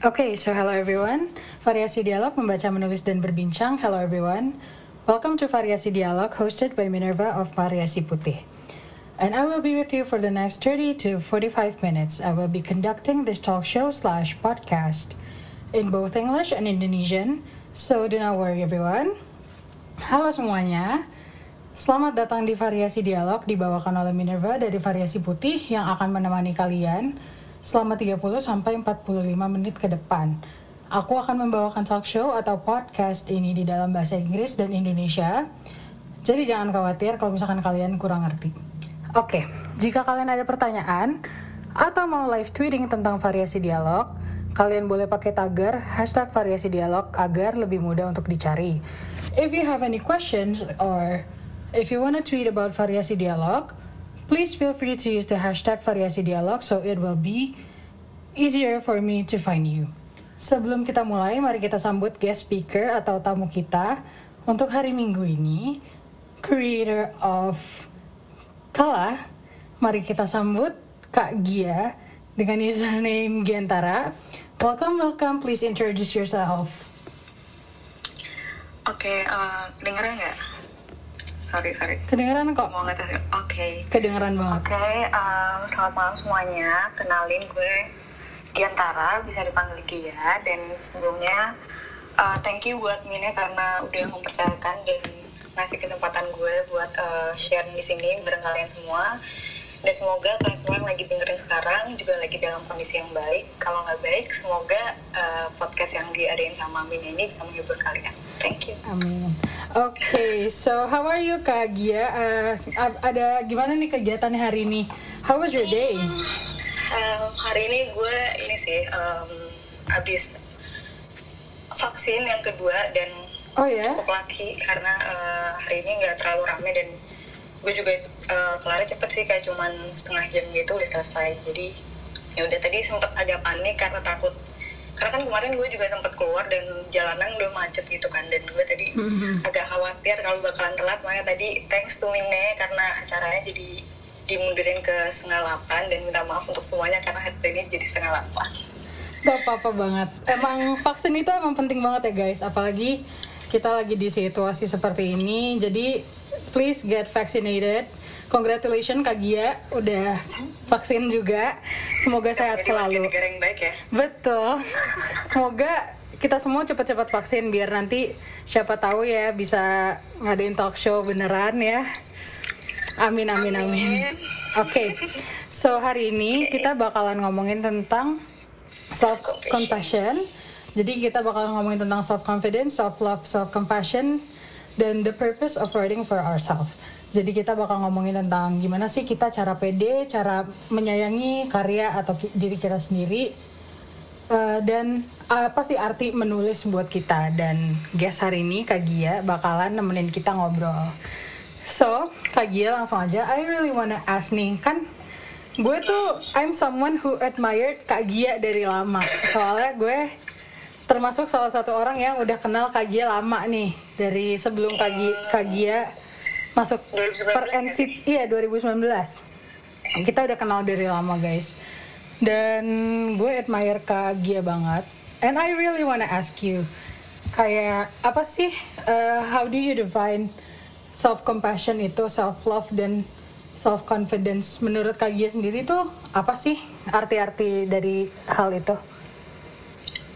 Okay, so hello everyone. Variasi Dialog membaca, menulis, dan berbincang. Hello everyone. Welcome to Variasi Dialog hosted by Minerva of Variasi Putih. And I will be with you for the next 30 to 45 minutes. I will be conducting this talk show slash podcast in both English and Indonesian. So do not worry everyone. Halo semuanya. Selamat datang di Variasi Dialog dibawakan oleh Minerva dari Variasi Putih yang akan menemani kalian selama 30 sampai 45 menit ke depan. Aku akan membawakan talk show atau podcast ini di dalam bahasa Inggris dan Indonesia. Jadi jangan khawatir kalau misalkan kalian kurang ngerti. Oke, jika kalian ada pertanyaan atau mau live tweeting tentang variasi dialog, kalian boleh pakai tagar hashtag variasi dialog agar lebih mudah untuk dicari. If you have any questions or if you want to tweet about variasi dialog, Please feel free to use the hashtag variasi dialog so it will be easier for me to find you. Sebelum kita mulai, mari kita sambut guest speaker atau tamu kita untuk hari Minggu ini, creator of Kala. Mari kita sambut Kak Gia dengan username Giantara. Welcome, welcome. Please introduce yourself. Oke, okay, uh, dengeran nggak? Sorry, sorry. Kedengeran kok. Mau ngetes. Oke. Okay. Kedengeran banget. Oke, okay, um, selamat malam semuanya. Kenalin gue Giantara, bisa dipanggil Gia. Dan sebelumnya, uh, thank you buat Mine karena udah mempercayakan dan ngasih kesempatan gue buat uh, share di sini bareng kalian semua. Dan semoga kalian semua yang lagi dengerin sekarang juga lagi dalam kondisi yang baik. Kalau nggak baik, semoga uh, podcast yang diadain sama Mine ini bisa menghibur kalian. Thank you. Amin. Oke, okay, so how are you Kak Gia? Uh, ada gimana nih kegiatan hari ini? How was your day? Um, hari ini gue ini sih um, habis vaksin yang kedua dan oh, ya? cukup laki karena uh, hari ini nggak terlalu rame dan gue juga uh, kelar cepet sih kayak cuman setengah jam gitu udah selesai jadi ya udah tadi sempet agak panik karena takut karena kan kemarin gue juga sempat keluar dan jalanan udah macet gitu kan dan gue tadi mm-hmm. agak khawatir kalau bakalan telat. Makanya tadi thanks to Mine karena acaranya jadi dimundurin ke setengah delapan dan minta maaf untuk semuanya karena hari ini jadi setengah delapan. Gak apa-apa banget. Emang vaksin itu emang penting banget ya guys. Apalagi kita lagi di situasi seperti ini. Jadi please get vaccinated congratulations Kak Gia udah vaksin juga. Semoga sehat selalu. Negara yang baik ya. Betul. Semoga kita semua cepat-cepat vaksin biar nanti siapa tahu ya bisa ngadain talk show beneran ya. Amin amin amin. Oke. Okay. So hari ini kita bakalan ngomongin tentang self compassion. Jadi kita bakalan ngomongin tentang self confidence, self love, self compassion dan the purpose of writing for ourselves. Jadi kita bakal ngomongin tentang gimana sih kita cara pede, cara menyayangi karya atau diri kita sendiri, uh, dan apa sih arti menulis buat kita. Dan guest hari ini Kak Gia bakalan nemenin kita ngobrol. So, Kak Gia langsung aja, I really wanna ask nih, kan gue tuh I'm someone who admired Kak Gia dari lama. Soalnya gue termasuk salah satu orang yang udah kenal Kak Gia lama nih dari sebelum Kak Gia, Kak Gia masuk 2019 per NCT iya 2019 kita udah kenal dari lama guys. Dan gue admire Kak Gia banget. And I really wanna ask you kayak apa sih uh, how do you define self compassion itu self love dan self confidence menurut Kak Gia sendiri tuh apa sih arti-arti dari hal itu?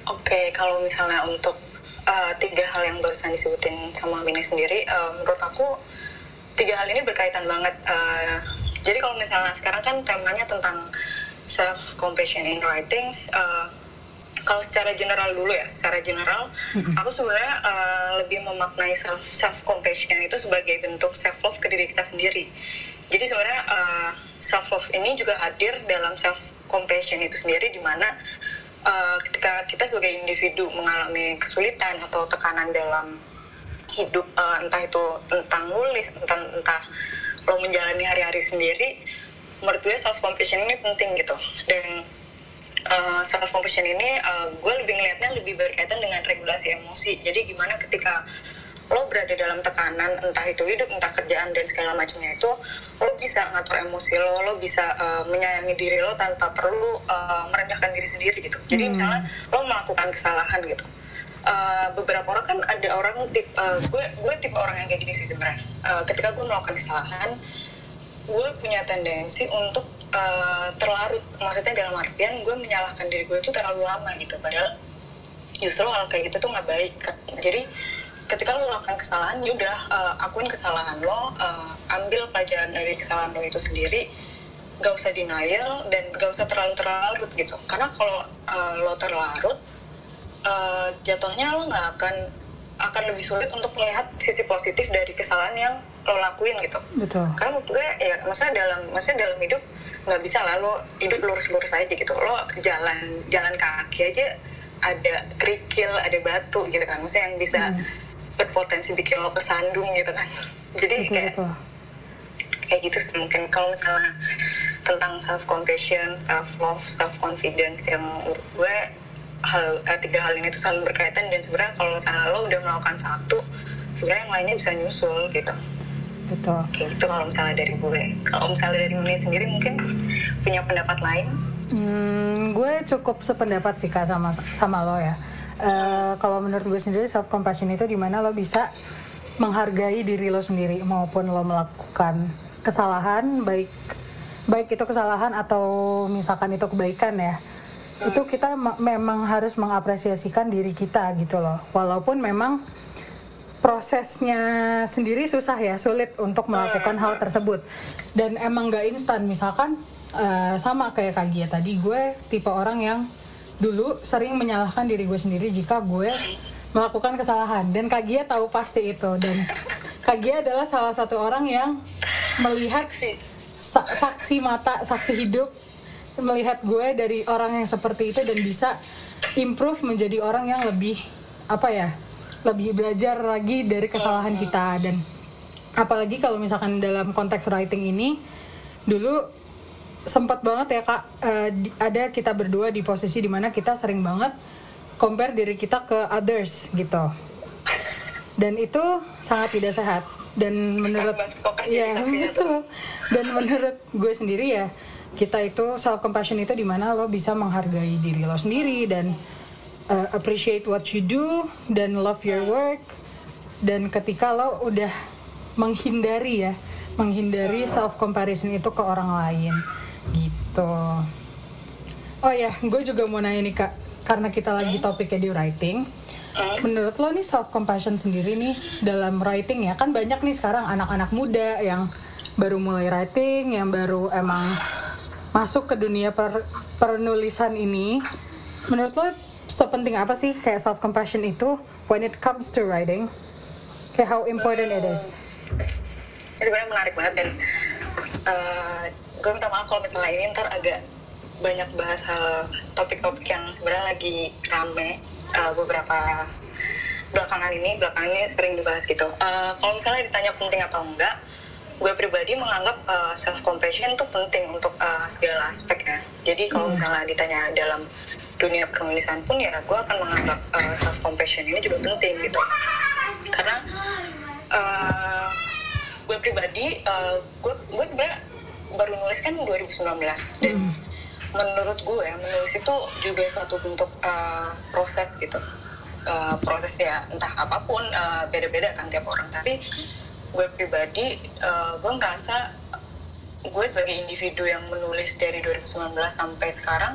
Oke, okay, kalau misalnya untuk uh, tiga hal yang barusan disebutin sama Mini sendiri, uh, menurut aku tiga hal ini berkaitan banget. Uh, jadi kalau misalnya sekarang kan temanya tentang self compassion in writing. Uh, kalau secara general dulu ya, secara general, mm-hmm. aku sebenarnya uh, lebih memaknai self self compassion itu sebagai bentuk self love ke diri kita sendiri. Jadi sebenarnya uh, self love ini juga hadir dalam self compassion itu sendiri, di mana uh, ketika kita sebagai individu mengalami kesulitan atau tekanan dalam hidup uh, entah itu tentang nulis entah entah lo menjalani hari-hari sendiri menurut gue self compassion ini penting gitu. Dan uh, self compassion ini uh, gue lebih ngelihatnya lebih berkaitan dengan regulasi emosi. Jadi gimana ketika lo berada dalam tekanan entah itu hidup entah kerjaan dan segala macamnya itu lo bisa ngatur emosi lo lo bisa uh, menyayangi diri lo tanpa perlu uh, merendahkan diri sendiri gitu. Jadi Hmm. misalnya lo melakukan kesalahan gitu Uh, beberapa orang kan ada orang tip uh, gue gue tipe orang yang kayak gini sih sebenarnya. Uh, ketika gue melakukan kesalahan gue punya tendensi untuk uh, terlarut. Maksudnya dalam artian gue menyalahkan diri gue itu terlalu lama gitu. Padahal justru hal kayak gitu tuh nggak baik. Jadi ketika lo melakukan kesalahan ya udah uh, akuin kesalahan lo uh, ambil pelajaran dari kesalahan lo itu sendiri. Gak usah denial dan gak usah terlalu terlarut gitu. Karena kalau uh, lo terlarut uh, jatuhnya lo nggak akan akan lebih sulit untuk melihat sisi positif dari kesalahan yang lo lakuin gitu. Betul. Karena menurut gue ya maksudnya dalam maksudnya dalam hidup nggak bisa lah lo hidup lurus-lurus aja gitu. Lo jalan jalan kaki aja ada kerikil ada batu gitu kan. Maksudnya yang bisa Hmm. berpotensi bikin lo kesandung gitu kan. Jadi betul kayak betul. kayak gitu sih mungkin. Kalau misalnya tentang self compassion self love self confidence yang menurut gue hal eh, tiga hal ini tuh selalu berkaitan dan sebenarnya kalau misalnya lo udah melakukan satu sebenarnya yang lainnya bisa nyusul gitu betul kayak gitu kalau misalnya dari gue kalau misalnya dari Muni sendiri mungkin punya pendapat lain Hmm, gue cukup sependapat sih kak sama sama lo ya. Eh, kalau menurut gue sendiri self compassion itu di mana lo bisa menghargai diri lo sendiri maupun lo melakukan kesalahan baik baik itu kesalahan atau misalkan itu kebaikan ya. Itu kita ma- memang harus mengapresiasikan diri kita gitu loh. Walaupun memang prosesnya sendiri susah ya, sulit untuk melakukan hal tersebut. Dan emang gak instan, misalkan eh, sama kayak Kak Gia tadi, gue tipe orang yang dulu sering menyalahkan diri gue sendiri jika gue melakukan kesalahan. Dan Kak Gia tahu pasti itu. Dan Kak Gia adalah salah satu orang yang melihat saksi mata, saksi hidup melihat gue dari orang yang seperti itu dan bisa improve menjadi orang yang lebih apa ya lebih belajar lagi dari kesalahan kita dan apalagi kalau misalkan dalam konteks writing ini dulu sempat banget ya kak eh, ada kita berdua di posisi di mana kita sering banget compare diri kita ke others gitu dan itu sangat tidak sehat dan menurut tuh. betul. Dan menurut gue sendiri ya kita itu self compassion itu di mana lo bisa menghargai diri lo sendiri dan uh, appreciate what you do dan love your work dan ketika lo udah menghindari ya menghindari self comparison itu ke orang lain gitu. Oh ya, gue juga mau nanya nih kak, karena kita lagi topiknya di writing. Menurut lo nih self compassion sendiri nih dalam writing ya kan banyak nih sekarang anak-anak muda yang baru mulai writing, yang baru emang masuk ke dunia per- penulisan ini. Menurut lo sepenting apa sih kayak self compassion itu when it comes to writing? Kayak how important it is? Sebenarnya menarik banget dan eh, gue minta maaf kalau misalnya ini ntar agak banyak bahas hal topik-topik yang sebenarnya lagi rame eh, beberapa belakangan ini belakangan ini sering dibahas gitu. Eh, kalau misalnya ditanya penting atau enggak, gue pribadi menganggap self compassion itu penting untuk eh, segala aspek ya. Jadi kalau misalnya ditanya dalam dunia penulisan pun ya gue akan menganggap self compassion ini juga penting gitu. Karena eh, gue pribadi eh, gue gue sebenarnya baru nulis kan 2019 dan menurut gue menulis itu juga suatu bentuk eh, proses gitu. Eh, proses ya entah apa pun eh, beda-beda kan tiap orang. Tapi gue pribadi eh, gue ngerasa gue sebagai individu yang menulis dari 2019 sampai sekarang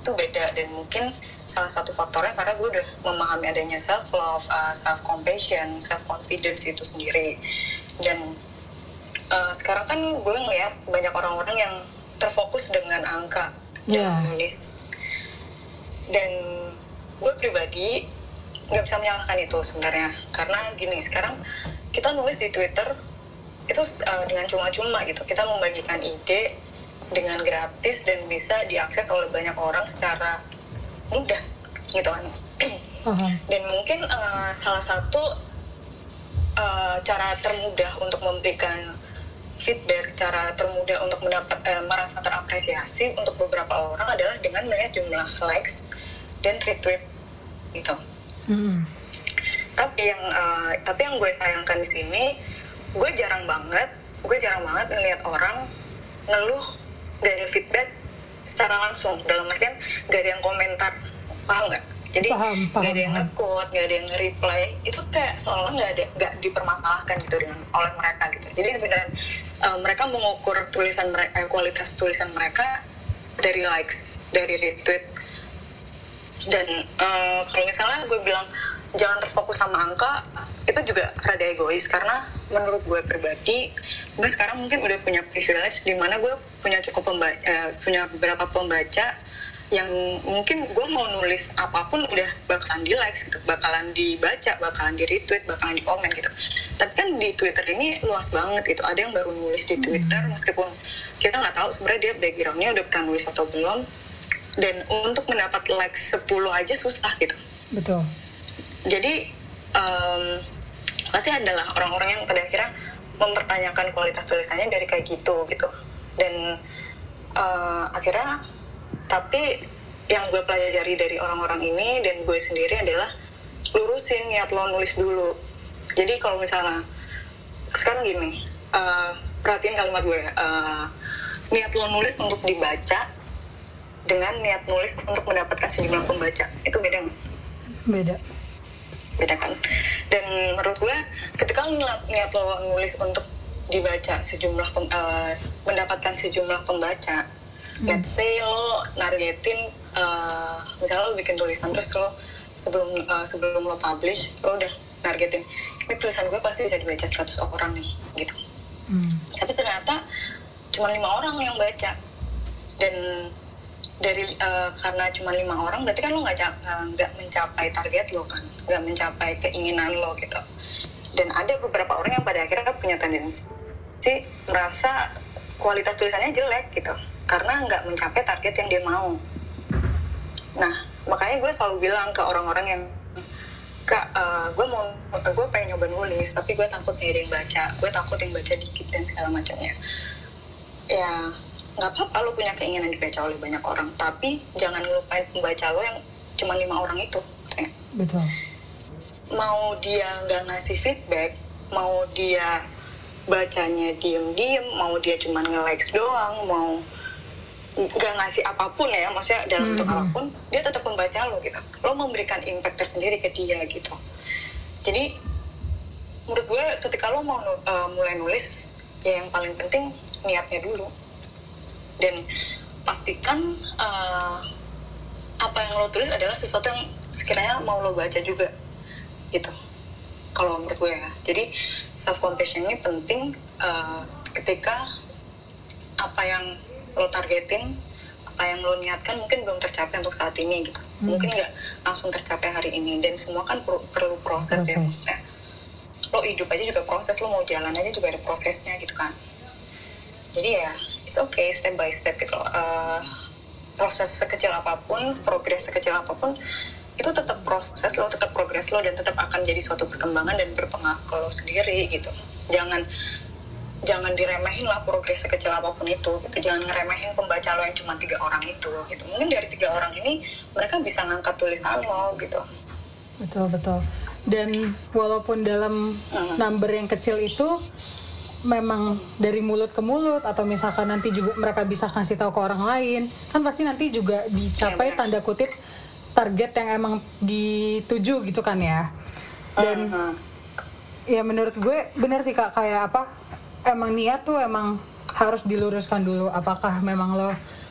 itu beda. Dan mungkin salah satu faktornya karena gue udah memahami adanya self love, self compassion, self confidence itu sendiri. Dan eh, sekarang kan gue ngeliat banyak orang-orang yang terfokus dengan angka Iya. dalam menulis. Dan gue pribadi nggak bisa menyalahkan itu sebenarnya. Karena gini sekarang kita nulis di Twitter itu uh, dengan cuma-cuma gitu. Kita membagikan ide dengan gratis dan bisa diakses oleh banyak orang secara mudah gitu kan. Dan mungkin uh, salah satu uh, cara termudah untuk memberikan feedback cara termudah untuk mendapat eh, merasa terapresiasi untuk beberapa orang adalah dengan melihat jumlah likes dan retweet gitu. Mm. Tapi yang uh, tapi yang gue sayangkan di sini gue jarang banget gue jarang banget ngeliat orang ngeluh gak ada feedback secara langsung. Dalam artian gak ada yang komentar. Paham nggak? Jadi paham, paham, gak ada yang nge-quote gak ada yang nge-reply. Itu kayak seolah-olah gak ada gak dipermasalahkan gitu dengan oleh mereka gitu. Jadi beneran uh, mereka mengukur tulisan mereka eh, kualitas tulisan mereka dari likes dari retweet. Dan uh, kalau misalnya gue bilang jangan terfokus sama angka itu juga rada egois. Karena menurut gue pribadi gue sekarang mungkin udah punya privilege di mana gue punya cukup pembaca eh, punya beberapa pembaca yang mungkin gue mau nulis apa pun udah bakalan di like gitu bakalan dibaca bakalan di retweet bakalan di komen gitu. Tapi kan di twitter ini luas banget gitu ada yang baru nulis di twitter meskipun kita nggak tahu sebenarnya dia backgroundnya udah pernah nulis atau belum. Dan untuk mendapat like 10 aja susah gitu. Betul jadi um, pasti adalah orang-orang yang pada akhirnya mempertanyakan kualitas tulisannya dari kayak gitu gitu. Dan uh, akhirnya tapi yang gue pelajari dari orang-orang ini dan gue sendiri adalah lurusin niat lo nulis dulu. Jadi kalau misalnya sekarang gini uh, perhatiin kalimat gue uh, niat lo nulis untuk dibaca dengan niat nulis untuk mendapatkan sejumlah pembaca. Itu beda nggak? beda beda kan dan menurut gue ketika lo niat, niat lo nulis untuk dibaca sejumlah pem, uh, mendapatkan sejumlah pembaca hmm. let's say lo nargetin uh, misalnya lo bikin tulisan terus lo sebelum uh, sebelum lo publish lo udah nargetin ini tulisan gue pasti bisa dibaca 100 orang nih gitu hmm. tapi ternyata cuma lima orang yang baca dan dari uh, karena cuma lima orang berarti kan lo nggak nggak mencapai target lo kan? Nggak mencapai keinginan lo gitu. Dan ada beberapa orang yang pada akhirnya punya tendensi merasa kualitas tulisannya jelek gitu karena nggak mencapai target yang dia mau. Nah makanya gue selalu bilang ke orang-orang yang kak uh, gue mau gue pengen nyoba nulis tapi gue takut nih ada yang baca gue takut yang baca dikit dan segala macamnya. Ya nggak apa-apa lo punya keinginan dibaca oleh banyak orang. Tapi jangan lupain pembaca lo yang cuma lima orang itu betul. Mau dia nggak ngasih feedback mau dia bacanya diem-diem mau dia cuma nge-likes doang mau nggak ngasih apa pun ya maksudnya dalam bentuk mm -hmm. apa pun dia tetap membaca lo gitu. Lo memberikan impact tersendiri ke dia gitu. Jadi menurut gue ketika lo mau uh, mulai nulis ya yang paling penting niatnya dulu dan pastikan uh, apa yang lo tulis adalah sesuatu yang sekiranya mau lo baca juga gitu. Kalau menurut gue ya. Jadi self compassion ini penting uh, ketika apa yang lo targetin apa yang lo niatkan mungkin belum tercapai untuk saat ini gitu. Hmm. mungkin nggak langsung tercapai hari ini. Dan semua kan perlu, perlu proses, ya, proses. ya maksudnya. Lo hidup aja juga proses lo mau jalan aja juga ada prosesnya gitu kan. Jadi ya it's okay step by step gitu uh, proses sekecil apa pun progres sekecil apa pun itu tetap proses lo tetap progres lo dan tetap akan jadi suatu perkembangan dan berpengaruh ke lo sendiri gitu. Jangan jangan diremehin lah progres sekecil apa pun itu gitu. Jangan ngeremehin pembaca lo yang cuma tiga orang itu gitu. Mungkin dari tiga orang ini mereka bisa ngangkat tulisan lo gitu. Betul betul. Dan walaupun dalam hmm. number yang kecil itu memang dari mulut ke mulut atau misalkan nanti juga mereka bisa kasih tahu ke orang lain kan pasti nanti juga dicapai iya, tanda kutip target yang emang dituju gitu kan ya. Dan uh-huh. ya menurut gue bener sih kak kayak apa emang niat tuh emang harus diluruskan dulu apakah memang lo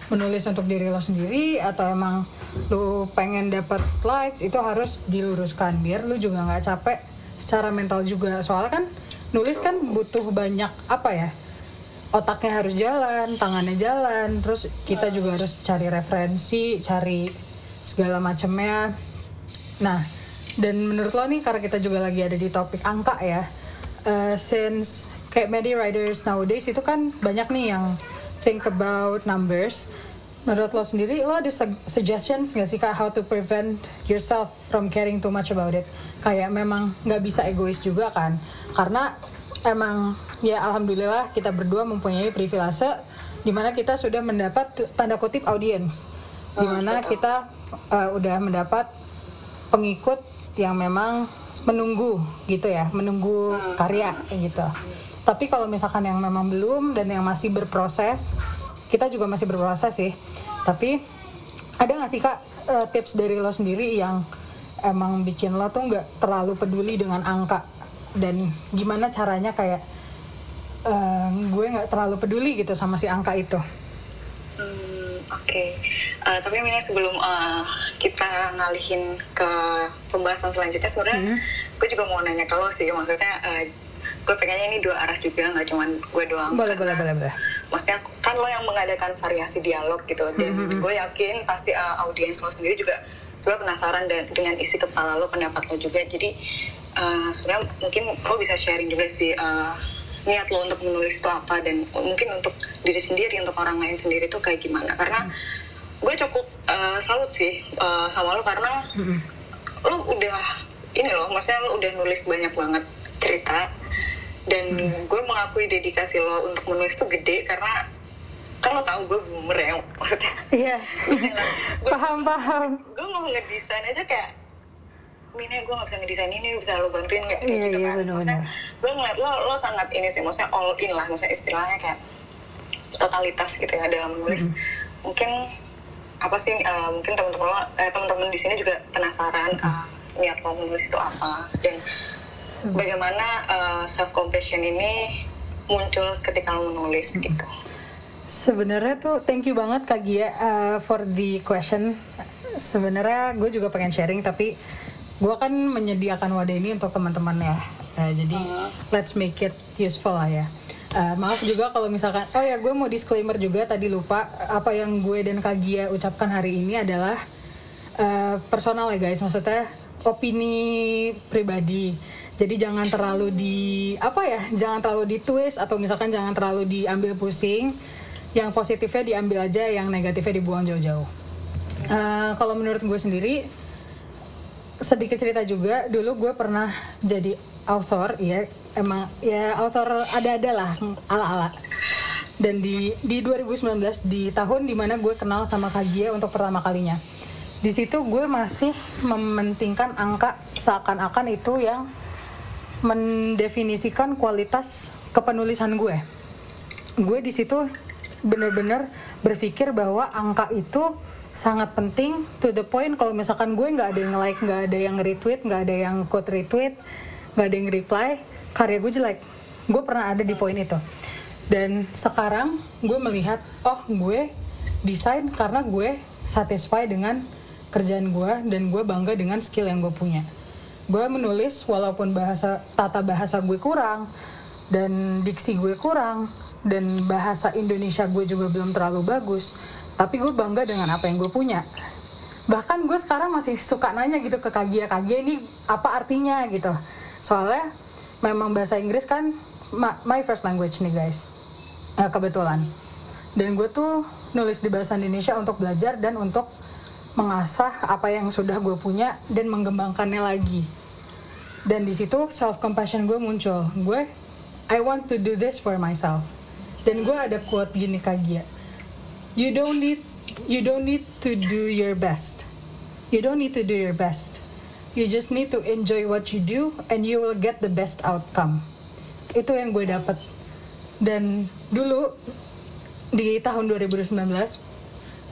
menulis untuk diri lo sendiri atau emang lo pengen dapat likes itu harus diluruskan biar lo juga nggak capek secara mental juga. Soalnya kan nulis kan butuh banyak apa ya otaknya harus jalan tangannya jalan terus kita juga harus cari referensi cari segala macamnya. Nah dan menurut lo nih karena kita juga lagi ada di topik angka ya uh, since kayak many riders nowadays itu kan banyak nih yang think about numbers. Menurut lo sendiri lo ada suggestions nggak sih kak how to prevent yourself from caring too much about it kayak memang nggak bisa egois juga kan. Karena emang ya alhamdulillah kita berdua mempunyai privilege di mana kita sudah mendapat tanda kutip audiens. Di mana kita uh, udah mendapat pengikut yang memang menunggu gitu ya menunggu karya kayak gitu. Tapi kalau misalkan yang memang belum dan yang masih berproses kita juga masih berproses sih. Tapi ada nggak sih kak eh, tips dari lo sendiri yang emang bikin lo tuh nggak terlalu peduli dengan angka. Dan gimana caranya kayak eh, gue nggak terlalu peduli gitu sama si angka itu. Hmm, Oke, Eh, tapi ini sebelum eh, kita ngalihin ke pembahasan selanjutnya, sebenarnya gue juga mau nanya ke lo sih, maksudnya eh, gue pengennya ini dua arah juga, nggak cuma gue doang. boleh boleh karena boleh boleh Maksudnya kan lo yang mengadakan variasi dialog gitu, dan gue yakin pasti eh, audiens lo sendiri juga sebenarnya penasaran dan dengan isi kepala lo, pendapat lo juga. Jadi eh, sebenarnya mungkin lo bisa sharing juga sih. eh, niat lo untuk menulis itu apa dan mungkin untuk diri sendiri untuk orang lain sendiri itu kayak gimana karena gue cukup uh, salut sih uh, sama lo karena lo udah ini loh maksudnya lo udah nulis banyak banget cerita dan gue mengakui dedikasi lo untuk menulis itu gede karena kan lo tau gue boomer ya maksudnya. Iya. Paham paham. gue mau ngedesain aja kayak Mina gue gak bisa ngedesain ini bisa lo bantuin gak kayak Iya, gitu iya, kan. maksudnya gue ngeliat lo lo sangat ini sih maksudnya all in lah. Maksudnya istilahnya kayak totalitas gitu ya dalam menulis. Mungkin apa sih eh, mungkin teman-teman lo eh, teman-teman di sini juga penasaran eh, niat lo menulis itu apa. Dan bagaimana self compassion ini muncul ketika lo menulis gitu Sebenarnya tuh thank you banget Kak Gia uh, for the question. Sebenarnya gue juga pengen sharing tapi gue kan menyediakan wadah ini untuk teman-teman ya. Uh, jadi let's make it useful lah ya. Uh, maaf juga kalau misalkan oh ya gue mau disclaimer juga tadi lupa apa yang gue dan Kak Gia ucapkan hari ini adalah uh, personal ya guys maksudnya opini pribadi jadi jangan terlalu di apa ya jangan terlalu di twist atau misalkan jangan terlalu diambil pusing yang positifnya diambil aja yang negatifnya dibuang jauh-jauh. Uh, kalau menurut gue sendiri sedikit cerita juga. Dulu gue pernah jadi author ya emang ya author ada-ada lah ala-ala. Dan di di 2019 di tahun di mana gue kenal sama Kak untuk pertama kalinya. Di situ gue masih mementingkan angka seakan-akan itu yang mendefinisikan kualitas kepenulisan gue. Gue di situ bener-bener berpikir bahwa angka itu sangat penting to the point kalau misalkan gue nggak ada yang like nggak ada yang retweet nggak ada yang quote retweet nggak ada yang reply karya gue jelek. Gue pernah ada di poin itu. Dan sekarang gue melihat oh gue desain karena gue satisfied dengan kerjaan gue dan gue bangga dengan skill yang gue punya. Gue menulis walaupun bahasa tata bahasa gue kurang dan diksi gue kurang. Dan bahasa Indonesia gue juga belum terlalu bagus. Tapi gue bangga dengan apa yang gue punya. Bahkan gue sekarang masih suka nanya gitu ke Kagia Kagia ini apa artinya? gitu. Soalnya memang bahasa Inggris kan my first language nih guys. Eh, kebetulan. Dan gue tuh nulis di bahasa Indonesia untuk belajar dan untuk mengasah apa yang sudah gue punya dan mengembangkannya lagi. Dan di situ self compassion gue muncul. Gue I want to do this for myself. Dan gue ada quote gini Kagia you don't need you don't need to do your best. You don't need to do your best. You just need to enjoy what you do and you will get the best outcome. Itu yang gue dapat dan dulu di tahun 2019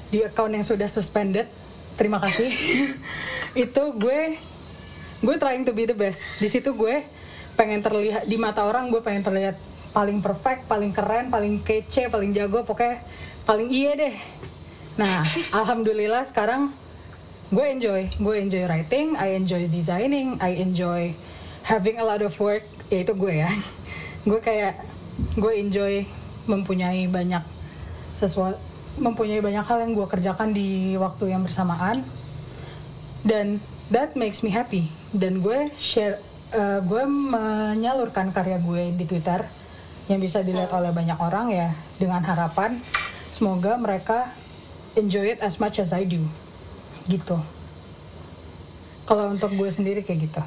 di account yang sudah suspended terima kasih itu gue gue trying to be the best. Di situ gue pengen terlihat di mata orang gue pengen terlihat paling perfect paling keren paling kece paling jago pokoknya paling iya deh. Nah alhamdulillah sekarang gue enjoy. Gue enjoy writing I enjoy designing I enjoy having a lot of work. Yaitu gue ya. Gue kayak gue enjoy mempunyai banyak sesuatu mempunyai banyak hal yang gue kerjakan di waktu yang bersamaan. Dan that makes me happy. Dan gue share eh, gue menyalurkan karya gue di Twitter yang bisa dilihat oleh banyak orang ya dengan harapan semoga mereka enjoy it as much as I do gitu. Kalau untuk gue sendiri kayak gitu.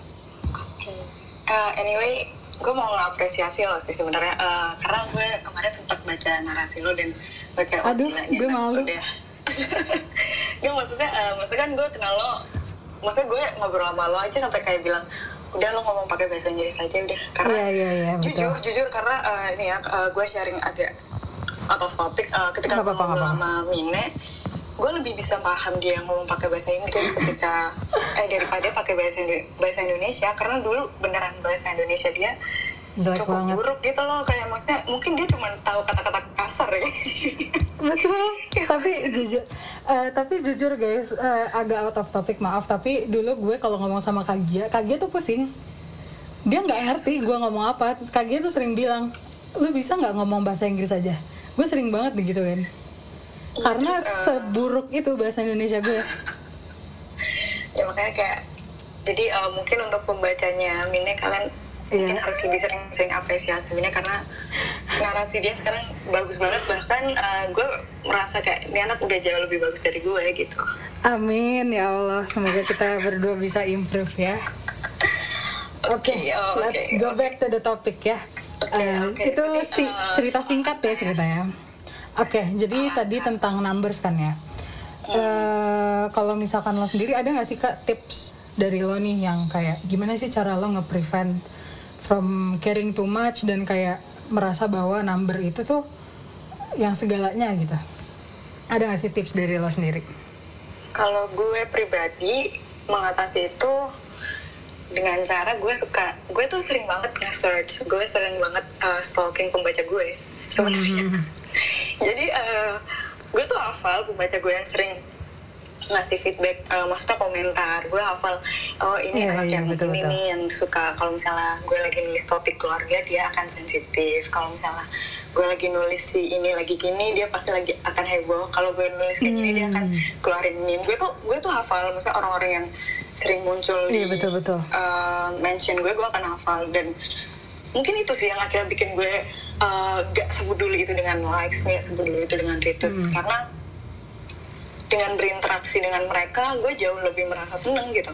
Uh, anyway, gue mau ngapresiasi lo sih sebenarnya. Uh, karena gue kemarin sempat baca narasi lo dan gue kayak Aduh, gue malu. udah. Gak maksudnya, uh, maksudnya kan gue kenal lo. Maksudnya gue ngobrol sama lo aja sampai kayak bilang udah lo ngomong pakai bahasa Inggris aja udah karena Iya, iya, iya, betul. jujur jujur karena eh, ini ya gue sharing agak out of topic Eh, ketika gue ngobrol nggak sama Mine gue lebih bisa paham dia ngomong pakai bahasa Inggris ketika eh daripada pakai bahasa bahasa Indonesia karena dulu beneran bahasa Indonesia dia Jelek cukup banget. buruk gitu loh kayak maksudnya mungkin dia cuma tahu kata-kata kasar ya Betul. tapi jujur, eh, tapi jujur guys, eh, agak out of topic maaf. Tapi dulu gue kalau ngomong sama Kak Gia, Kak Gia tuh pusing. Dia nggak ngerti gue ngomong apa. Terus Kak Gia tuh sering bilang, lu bisa nggak ngomong bahasa Inggris aja? Gue sering banget begitu kan. Karena terus, eh, seburuk itu bahasa Indonesia gue. ya makanya kayak jadi eh, mungkin untuk pembacanya Mine kalian Iya. mungkin harus lebih sering-sering apresiasi Mine karena narasi dia sekarang bagus banget bahkan eh, gue merasa kayak ini anak udah jauh lebih bagus dari gue gitu Amin ya Allah, semoga kita berdua bisa improve ya. Oke, Oke, oh, let's go oke. back to the topic ya. Oke, Eh, oke. Itu Jadi, si cerita singkat ya ceritanya. Oke, jadi tadi tentang numbers kan ya. Eh, kalau misalkan lo sendiri ada nggak sih kak tips dari lo nih yang kayak gimana sih cara lo nge-prevent from caring too much dan kayak merasa bahwa number itu tuh yang segalanya gitu. Ada nggak sih tips dari lo sendiri? kalau gue pribadi mengatasi itu dengan cara gue suka gue tuh sering banget nge-search gue sering banget uh, stalking pembaca gue sebenarnya Hmm. jadi uh, gue tuh hafal pembaca gue yang sering ngasih feedback uh, maksudnya komentar gue hafal oh ini Iya, anak iya, yang betul, ini betul. nih yang suka kalau misalnya gue lagi nulis topik keluarga dia akan sensitif kalau misalnya gue lagi nulis si ini lagi gini dia pasti lagi akan heboh kalau gue nulis kayak gini dia akan Hmm. keluarin meme gue tuh gue tuh hafal maksudnya orang-orang yang sering muncul Iya, di betul, betul. uh, mention gue gue akan hafal dan mungkin itu sih yang akhirnya bikin gue uh, gak sebeduli itu dengan likes gak sebeduli itu dengan retweet Hmm. karena dengan berinteraksi dengan mereka gue jauh lebih merasa seneng gitu.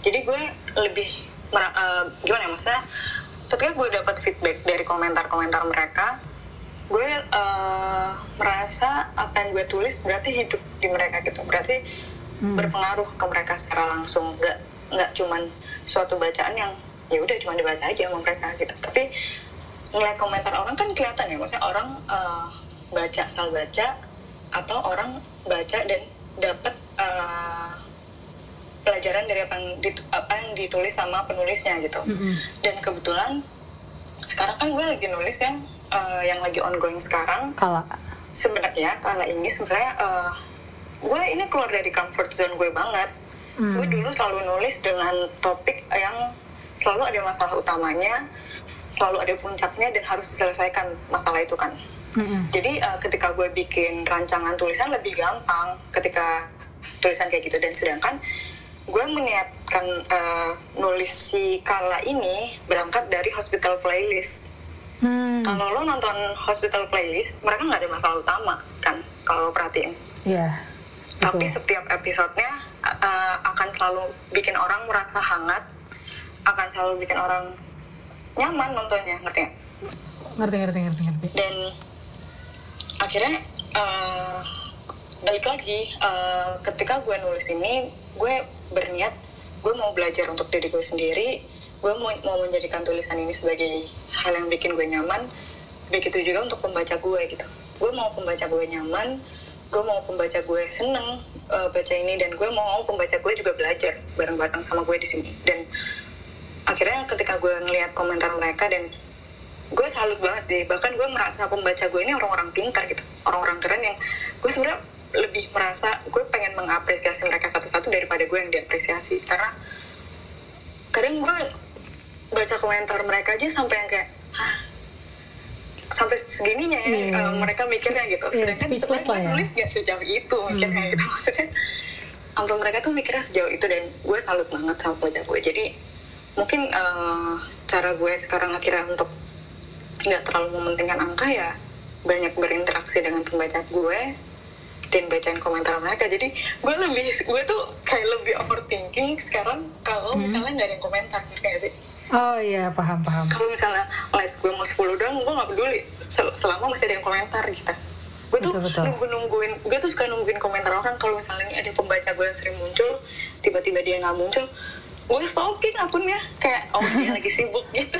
Jadi gue lebih uh, gimana ya maksudnya ketika gue dapat feedback dari komentar-komentar mereka gue uh, merasa apa yang gue tulis berarti hidup di mereka gitu. Berarti berpengaruh ke mereka secara langsung. Nggak nggak cuman suatu bacaan yang ya udah cuma dibaca aja sama mereka gitu. Tapi ngeliat komentar orang kan kelihatan ya maksudnya orang uh, baca asal baca atau orang baca dan dapat uh, pelajaran dari apa yang, dit- apa yang ditulis sama penulisnya gitu Mm-mm. dan kebetulan sekarang kan gue lagi nulis yang uh, yang lagi ongoing sekarang Kala. sebenarnya karena ini sebenarnya uh, gue ini keluar dari comfort zone gue banget Hmm. gue dulu selalu nulis dengan topik yang selalu ada masalah utamanya selalu ada puncaknya dan harus diselesaikan masalah itu kan Mm-mm. jadi uh, ketika gue bikin rancangan tulisan lebih gampang ketika tulisan kayak gitu dan sedangkan gue meniatkan uh, nulis si kala ini berangkat dari hospital playlist Hmm. kalau lo nonton hospital playlist mereka nggak ada masalah utama kan kalau lo perhatiin Iya. tapi Betul. setiap episodenya uh, akan selalu bikin orang merasa hangat akan selalu bikin orang nyaman nontonnya ngerti nggak? Ngerti ngerti ngerti ngerti. dan akhirnya uh, balik lagi uh, ketika gue nulis ini gue berniat gue mau belajar untuk diri gue sendiri gue mau, mau menjadikan tulisan ini sebagai hal yang bikin gue nyaman begitu juga untuk pembaca gue gitu. Gue mau pembaca gue nyaman gue mau pembaca gue seneng uh, baca ini dan gue mau pembaca gue juga belajar bareng-bareng sama gue di sini. Dan akhirnya ketika gue ngelihat komentar mereka dan gue salut banget sih bahkan gue merasa pembaca gue ini orang-orang pintar gitu. Orang-orang keren yang gue sebenarnya lebih merasa gue pengen mengapresiasi mereka satu-satu daripada gue yang diapresiasi. Karena kadang gue baca komentar mereka aja sampai yang kayak Hah, sampai segininya ya Yes. eh, mereka mikirnya gitu. Yes, sedangkan speechless sebenarnya ya. nulis gak sejauh itu mikirnya Hmm. gitu. Maksudnya sampai mereka tuh mikirnya sejauh itu dan gue salut banget sama pembaca gue. Jadi mungkin eh, cara gue sekarang akhirnya untuk nggak terlalu mementingkan angka ya banyak berinteraksi dengan pembaca gue dan bacain komentar mereka jadi gue lebih gue tuh kayak lebih overthinking sekarang kalau Hmm. misalnya nggak ada yang komentar nggak sih Oh iya paham paham. kalau misalnya live gue mau 10 doang gue nggak peduli sel- selama masih ada yang komentar gitu gue tuh Betul, betul. nunggu nungguin gue tuh suka nungguin komentar orang kalau misalnya ada pembaca gue yang sering muncul tiba-tiba dia nggak muncul gue stalking akunnya? Kayak oh dia lagi sibuk gitu.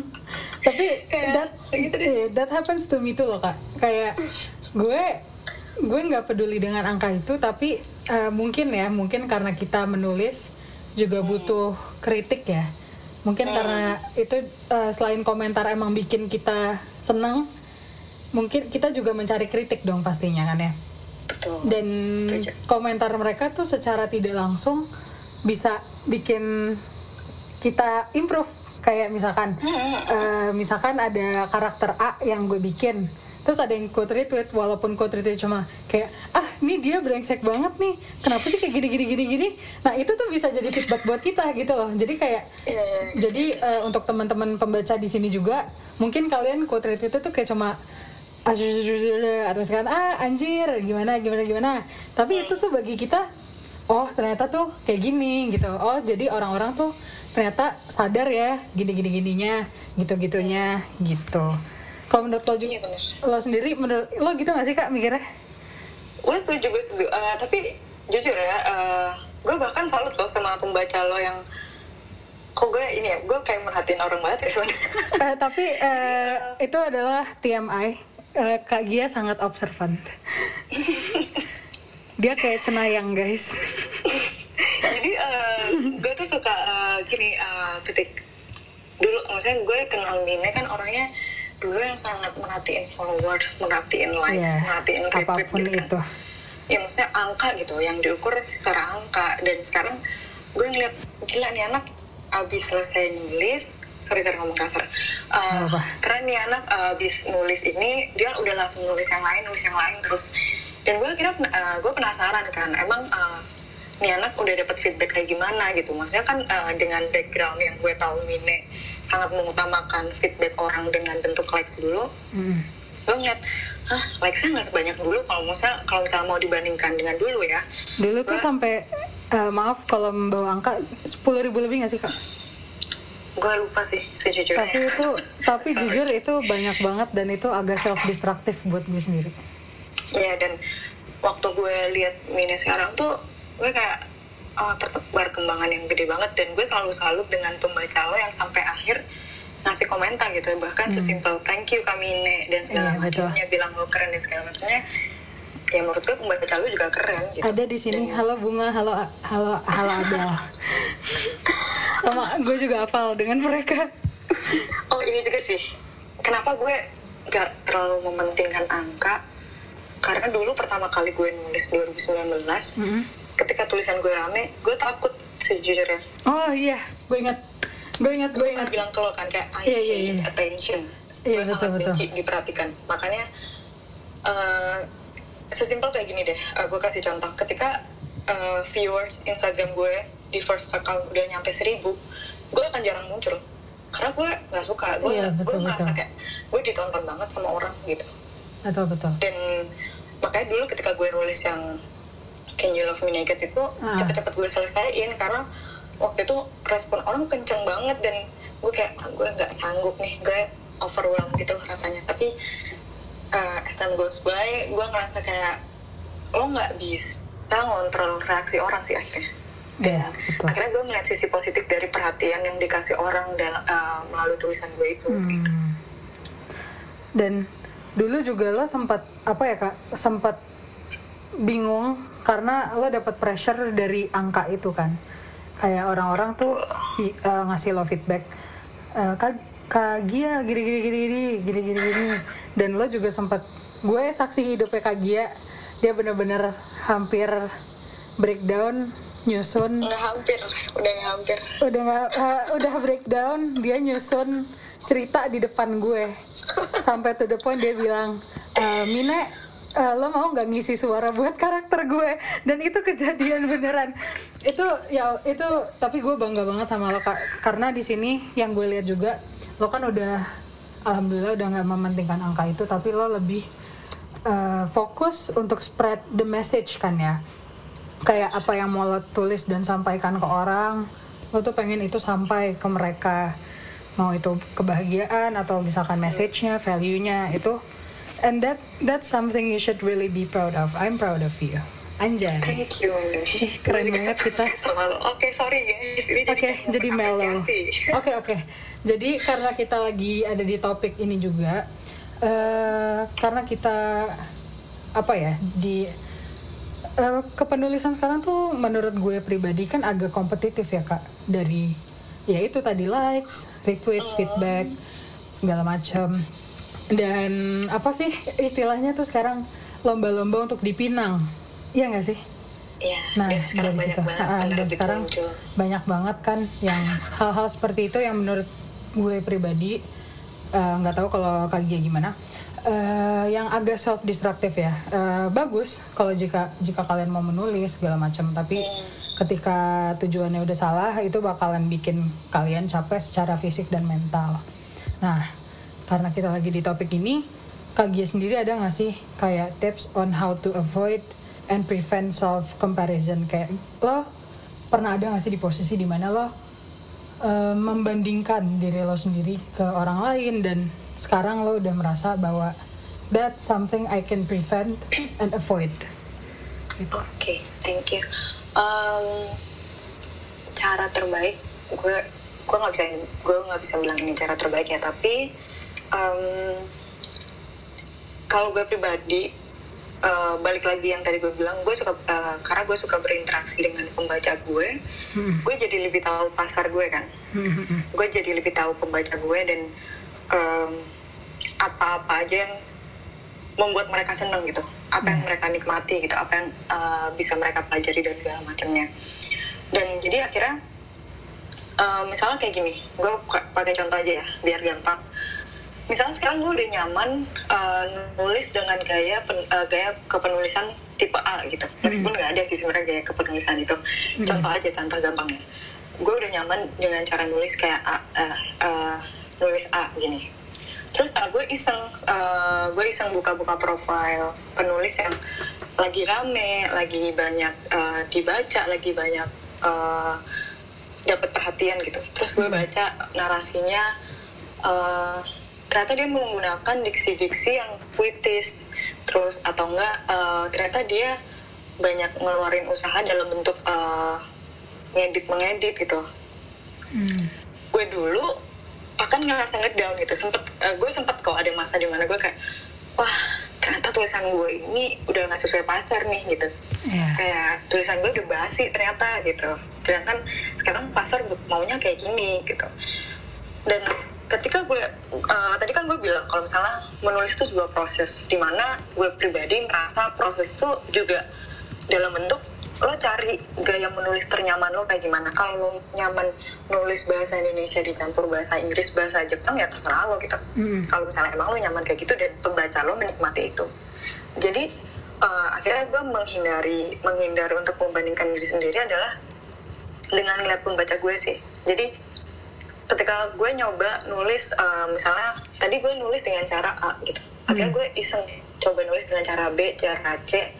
Tapi Kayak that gitu deh. eh, that happens to me tuh loh kak. Kayak gue gue nggak peduli dengan angka itu tapi eh, mungkin ya mungkin karena kita menulis juga butuh kritik ya. Mungkin karena itu eh, selain komentar emang bikin kita seneng mungkin kita juga mencari kritik dong pastinya kan ya. Betul. Dan Setuju. komentar mereka tuh secara tidak langsung bisa bikin kita improve. Kayak misalkan eh, misalkan ada karakter A yang gue bikin terus ada yang quote retweet walaupun quote retweet cuma kayak ah ini dia brengsek banget nih. Kenapa sih kayak gini gini gini gini? Nah itu tuh bisa jadi feedback buat kita gitu loh. Jadi kayak Iya, iya, iya. jadi eh, untuk teman-teman pembaca di sini juga mungkin kalian quote retweet itu kayak cuma "Ah, atau misalkan ah anjir gimana gimana gimana. Tapi itu tuh bagi kita oh ternyata tuh kayak gini gitu. Oh jadi orang-orang tuh ternyata sadar ya gini gini gininya gitu gitunya gitu. Kalau menurut lo juga Iya, lo sendiri menurut lo gitu gak sih kak mikirnya? Gue setuju gue setuju. Eh, tapi jujur ya eh, gue bahkan salut loh sama pembaca lo yang kok gue ini ya gue kayak merhatiin orang banget ya sebenarnya Eh, tapi eh, itu adalah TMI Eh, Kak Gia sangat observant dia kayak cenayang guys. Jadi eh, gue tuh suka eh, gini eh, ketik dulu maksudnya gue kenal Mine kan orangnya dulu yang sangat merhatiin followers merhatiin likes Iya, merhatiin retweet apa pun gitu kan. itu. Ya maksudnya angka gitu yang diukur secara angka. Dan sekarang gue ngeliat gila nih anak abis selesai nulis sorry sorry ngomong kasar. Uh, karena nih anak uh, abis nulis ini dia udah langsung nulis yang lain nulis yang lain terus dan gue kira uh, gue penasaran kan emang uh, nih anak udah dapat feedback kayak gimana gitu? Maksudnya kan uh, dengan background yang gue tahu Mine sangat mengutamakan feedback orang dengan bentuk likes dulu Mm. gue ngeliat hah likesnya nggak sebanyak dulu kalau misalnya kalau misalnya mau dibandingkan dengan dulu ya? Dulu tuh sampai eh, maaf kalau membawa angka 10.000 ribu lebih gak sih kak? Gue lupa sih sejujurnya. Tapi itu tapi jujur itu banyak banget dan itu agak self destructive buat gue sendiri Iya dan waktu gue lihat Mini sekarang tuh gue kayak oh, per- perkembangan yang gede banget. Dan gue selalu salut dengan pembaca lo yang sampai akhir ngasih komentar gitu. Bahkan sesimpel thank you Kamine dan segala Hmm. Iya, macamnya bilang lo keren dan segala macamnya. Ya menurut gue pembaca lo juga keren gitu. Ada di sini. Halo bunga. Halo halo halo Adel sama gue juga hafal dengan mereka. Oh ini juga sih, kenapa gue gak terlalu mementingkan angka? Karena dulu pertama kali gue nulis 2019, Mm-mm. ketika tulisan gue rame, gue takut sejujurnya. oh iya gue ingat gue ingat gue ingat bilang ke lo kan kayak I iya, need iya. attention. Iya, gue betul, sangat betul. benci diperhatikan. Makanya eh, sesimpel kayak gini deh, eh, gue kasih contoh. Ketika eh, viewers Instagram gue di first account udah nyampe seribu, gue akan jarang muncul. Karena gue nggak suka, gue Iya, gue merasa betul. kayak gue ditonton banget sama orang gitu. betul betul Dan makanya dulu ketika gue nulis yang Can You Love Me Naked itu Ah. cepet-cepet gue selesaiin karena waktu itu respon orang kenceng banget dan gue kayak "Ah, gue nggak sanggup nih gue overwhelmed gitu rasanya tapi uh, as time goes by gue ngerasa kayak lo nggak bisa ngontrol reaksi orang sih akhirnya Iya, betul. akhirnya gue ngeliat sisi positif dari perhatian yang dikasih orang dan uh, melalui tulisan gue itu gitu. Hmm. Dan dulu juga lo sempat apa ya kak sempat bingung karena lo dapat pressure dari angka itu kan. Kayak orang-orang tuh eh, ngasih lo feedback Eh, kak kak Gia gini gini gini gini gini gini gini. Dan lo juga sempat gue saksi hidupnya kak Gia dia bener-bener hampir breakdown nyusun. Nggak hampir udah nggak hampir. Udah nggak eh, udah breakdown dia nyusun cerita di depan gue. Sampai to the point dia bilang "Eh, Mine eh, lo mau nggak ngisi suara buat karakter gue? Dan itu kejadian beneran. Itu ya itu tapi gue bangga banget sama lo kak. Karena di sini yang gue lihat juga lo kan udah alhamdulillah udah nggak mementingkan angka itu tapi lo lebih eh, fokus untuk spread the message kan ya kayak apa yang mau lo tulis dan sampaikan ke orang lo tuh pengen itu sampai ke mereka mau itu kebahagiaan atau misalkan message-nya value-nya itu and that that's something you should really be proud of I'm proud of you Anjay. Thank you. Keren banget kita. Oke, sorry guys. Ini Oke, kayak jadi mellow. Oke, oke. Jadi karena kita lagi ada di topik ini juga, eh karena kita apa ya di eh, kepenulisan sekarang tuh menurut gue pribadi kan agak kompetitif ya kak dari ya itu tadi likes, retweets, feedback segala macam dan apa sih istilahnya tuh sekarang lomba-lomba untuk dipinang, iya nggak sih? Iya, Nah, dan sekarang banyak situ. banget Ah, dan sekarang muncul. banyak banget kan yang hal-hal seperti itu yang menurut gue pribadi eh, nggak tahu kalau Kak Gia gimana eh, yang agak self destructive ya. Eh, bagus kalau jika jika kalian mau menulis segala macam. Tapi ketika tujuannya udah salah itu bakalan bikin kalian capek secara fisik dan mental. Nah karena kita lagi di topik ini Kak Gia sendiri ada nggak sih kayak tips on how to avoid and prevent self comparison kayak lo pernah ada nggak sih di posisi di mana lo eh, membandingkan diri lo sendiri ke orang lain dan sekarang lo udah merasa bahwa that's something I can prevent and avoid gitu. Oke, thank you. Em, cara terbaik, gue gue nggak bisa gue nggak bisa bilang ini cara terbaik ya, tapi em, kalau gue pribadi eh, balik lagi yang tadi gue bilang, gue suka eh, karena gue suka berinteraksi dengan pembaca gue, Hmm. gue jadi lebih tahu pasar gue kan. Hmm, hmm, hmm. gue jadi lebih tahu pembaca gue dan apa-apa aja yang membuat mereka seneng gitu. Apa yang mereka nikmati gitu apa yang eh, bisa mereka pelajari dan segala macamnya. Dan jadi akhirnya eh, misalnya kayak gini gue pakai contoh aja ya biar gampang. Misalnya sekarang gue udah nyaman eh, nulis dengan gaya pen- eh, gaya kepenulisan tipe A gitu. Meskipun nggak ada sih sebenarnya gaya kepenulisan itu. Contoh aja contoh gampangnya. Gue udah nyaman dengan cara nulis kayak A, eh, eh, nulis A gini terus ah, gue iseng eh, gue iseng buka-buka profil penulis yang lagi rame lagi banyak eh, dibaca lagi banyak eh, dapat perhatian gitu. Terus gue baca narasinya eh, ternyata dia menggunakan diksi-diksi yang puitis. Terus atau enggak eh, ternyata dia banyak ngeluarin usaha dalam bentuk eh, ngedit mengedit gitu. Hmm. gue dulu akan ngerasa ngedown gitu. Sempet eh, gue sempet kok ada masa di mana gue kayak wah ternyata tulisan gue ini udah nggak sesuai pasar nih gitu. Iya. kayak tulisan gue udah basi ternyata gitu. Sedangkan sekarang pasar maunya kayak gini gitu. Dan ketika gue eh, tadi kan gue bilang kalau misalnya menulis itu sebuah proses di mana gue pribadi merasa proses itu juga dalam bentuk lo cari gaya menulis ternyaman lo kayak gimana? Kalau lo nyaman nulis bahasa Indonesia dicampur bahasa Inggris bahasa Jepang ya terserah lo gitu. Mm. kalau misalnya emang lo nyaman kayak gitu dan pembaca lo menikmati itu. Jadi eh, akhirnya gue menghindari menghindari untuk membandingkan diri sendiri adalah dengan ngeliat pembaca gue sih. Jadi ketika gue nyoba nulis eh, misalnya tadi gue nulis dengan cara A gitu. Akhirnya gue iseng coba nulis dengan cara B cara C.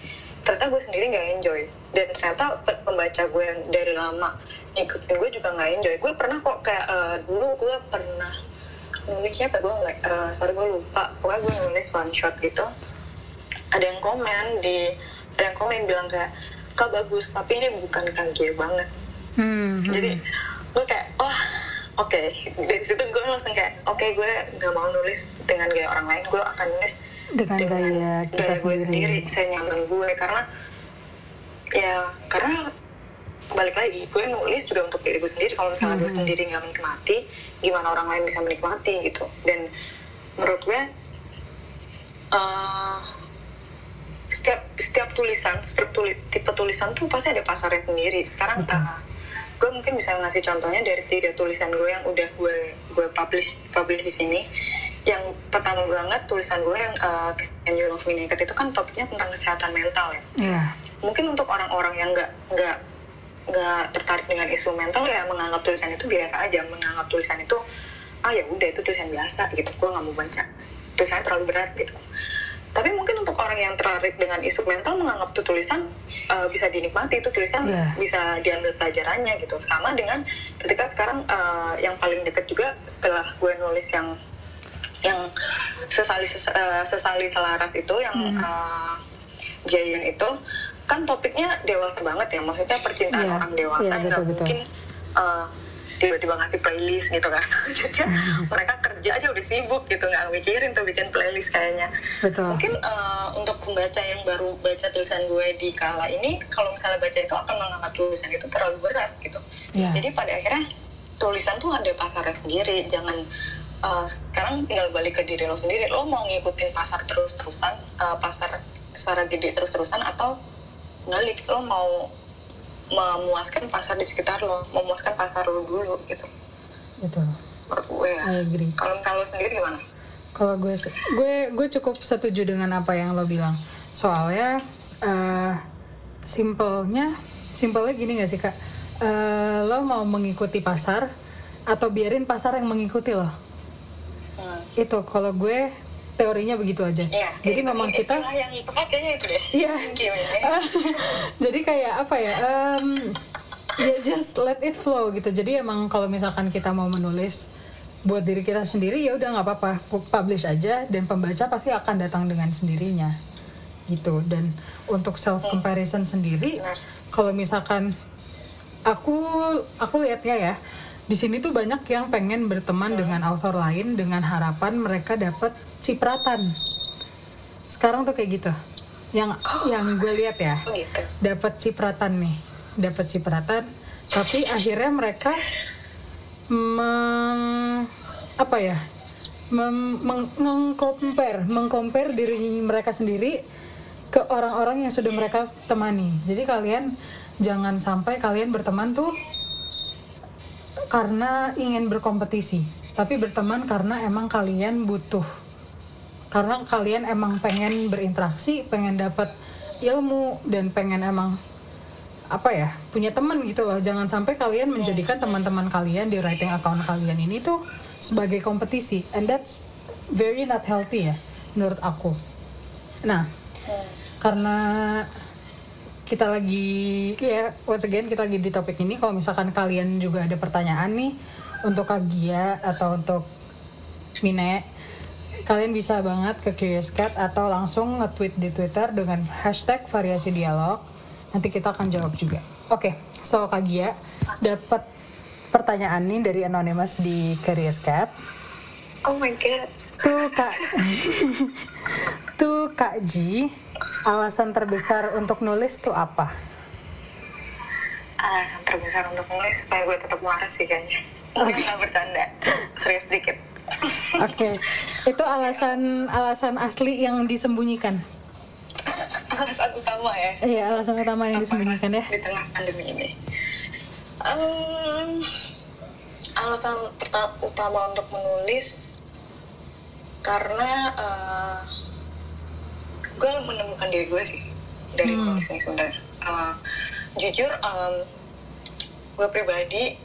Ternyata gue sendiri nggak enjoy dan ternyata pe- pembaca gue yang dari lama ngikutin gue juga nggak enjoy. Gue pernah kok kayak eh, dulu gue pernah nulisnya apa? Gue nggak eh, sorry gue lupa. Pokoknya gue nulis one shot gitu. Ada yang komen di ada yang komen bilang kayak kak bagus tapi ini bukan KG banget. Hmm, hmm. jadi gue kayak wah oke. Dari situ gue langsung kayak oke gue nggak mau nulis dengan gaya orang lain. Gue akan nulis Dengan gaya kita gaya gue sendiri. sendiri saya nyaman gue. Karena ya karena balik lagi gue nulis juga untuk diri gue sendiri. Kalau misalnya gue Mhm. sendiri nggak menikmati gimana orang lain bisa menikmati gitu. Dan menurut gue eh, setiap setiap tulisan setiap tuli- tipe tulisan tuh pasti ada pasarnya sendiri. Sekarang eh, gue mungkin bisa ngasih contohnya dari tiga tulisan gue yang udah gue gue publish publish di sini yang pertama banget tulisan gue yang uh, Can You Love Me Naked itu kan topiknya tentang kesehatan mental ya. Iya. mungkin untuk orang-orang yang nggak nggak nggak tertarik dengan isu mental ya menganggap tulisan itu biasa aja. Menganggap tulisan itu ah ya udah itu tulisan biasa gitu. Gue nggak mau baca. Tulisannya terlalu berat gitu. Tapi mungkin untuk orang yang tertarik dengan isu mental menganggap tuh tulisan uh, bisa dinikmati. Itu tulisan Iya. bisa diambil pelajarannya gitu. Sama dengan ketika sekarang uh, yang paling dekat juga setelah gue nulis yang yang sesali ses- uh, sesali selaras itu yang Hmm. uh, Giant itu kan topiknya dewasa banget ya maksudnya percintaan Iya, orang dewasa yang nggak mungkin uh, tiba-tiba ngasih playlist gitu kan jadi mereka kerja aja udah sibuk gitu nggak mikirin tuh bikin playlist kayaknya Betul. mungkin uh, untuk pembaca yang baru baca tulisan gue di kala ini kalau misalnya baca itu akan menganggap tulisan itu terlalu berat gitu Iya. jadi pada akhirnya tulisan tuh ada pasarnya sendiri jangan uh, sekarang tinggal balik ke diri lo sendiri lo mau ngikutin pasar terus terusan pasar secara gede terus terusan atau balik lo mau memuaskan pasar di sekitar lo memuaskan pasar lo dulu gitu Betul. menurut gue ya kalau kalau sendiri gimana Kalau gue gue gue cukup setuju dengan apa yang lo bilang. Soalnya eh simpelnya simpelnya gini gak sih kak? Eh, lo mau mengikuti pasar atau biarin pasar yang mengikuti lo? Itu kalau gue teorinya begitu aja. Iya, Jadi itu memang kita yang tepat kayaknya itu deh Iya. Ini. jadi kayak apa ya em, ya just let it flow gitu jadi emang kalau misalkan kita mau menulis buat diri kita sendiri ya udah nggak apa-apa pu- publish aja dan pembaca pasti akan datang dengan sendirinya gitu dan untuk self comparison sendiri kalau misalkan aku aku lihatnya ya di sini tuh banyak yang pengen berteman dengan author lain dengan harapan mereka dapat cipratan. Sekarang tuh kayak gitu. Yang yang gue lihat ya Oh, gitu. dapat cipratan nih dapat cipratan tapi akhirnya mereka meng apa ya mem, meng, mengcompare diri mereka sendiri ke orang-orang yang sudah mereka temani. Jadi kalian jangan sampai kalian berteman tuh karena ingin berkompetisi tapi berteman karena emang kalian butuh. Karena kalian emang pengen berinteraksi pengen dapat ilmu dan pengen emang apa ya punya teman gitu loh. Jangan sampai kalian menjadikan teman-teman kalian di writing account kalian ini tuh sebagai kompetisi. And that's very not healthy ya menurut aku. Nah karena kita lagi ya once again kita lagi di topik ini. Kalau misalkan kalian juga ada pertanyaan nih untuk Kak Gia atau untuk Mine kalian bisa banget ke Curious Cat atau langsung nge-tweet di Twitter dengan hashtag variasi dialog. Nanti kita akan jawab juga. Oke so Kak Gia dapat pertanyaan nih dari anonymous di Curious Cat. Oh my god. Tuh Kak. Tuh Kak Ji alasan terbesar untuk nulis tuh apa? Alasan terbesar untuk nulis supaya gue tetap waras sih kayaknya. Nggak bercanda. Serius dikit. Oke, itu alasan alasan asli yang disembunyikan. alasan utama ya. Iya, alasan utama yang disembunyikan ya. di tengah pandemi ini? Em, alasan utama untuk menulis karena eh, gue menemukan diri gue sih dari Hmm. menulis ini sebenarnya Eh, jujur em, gue pribadi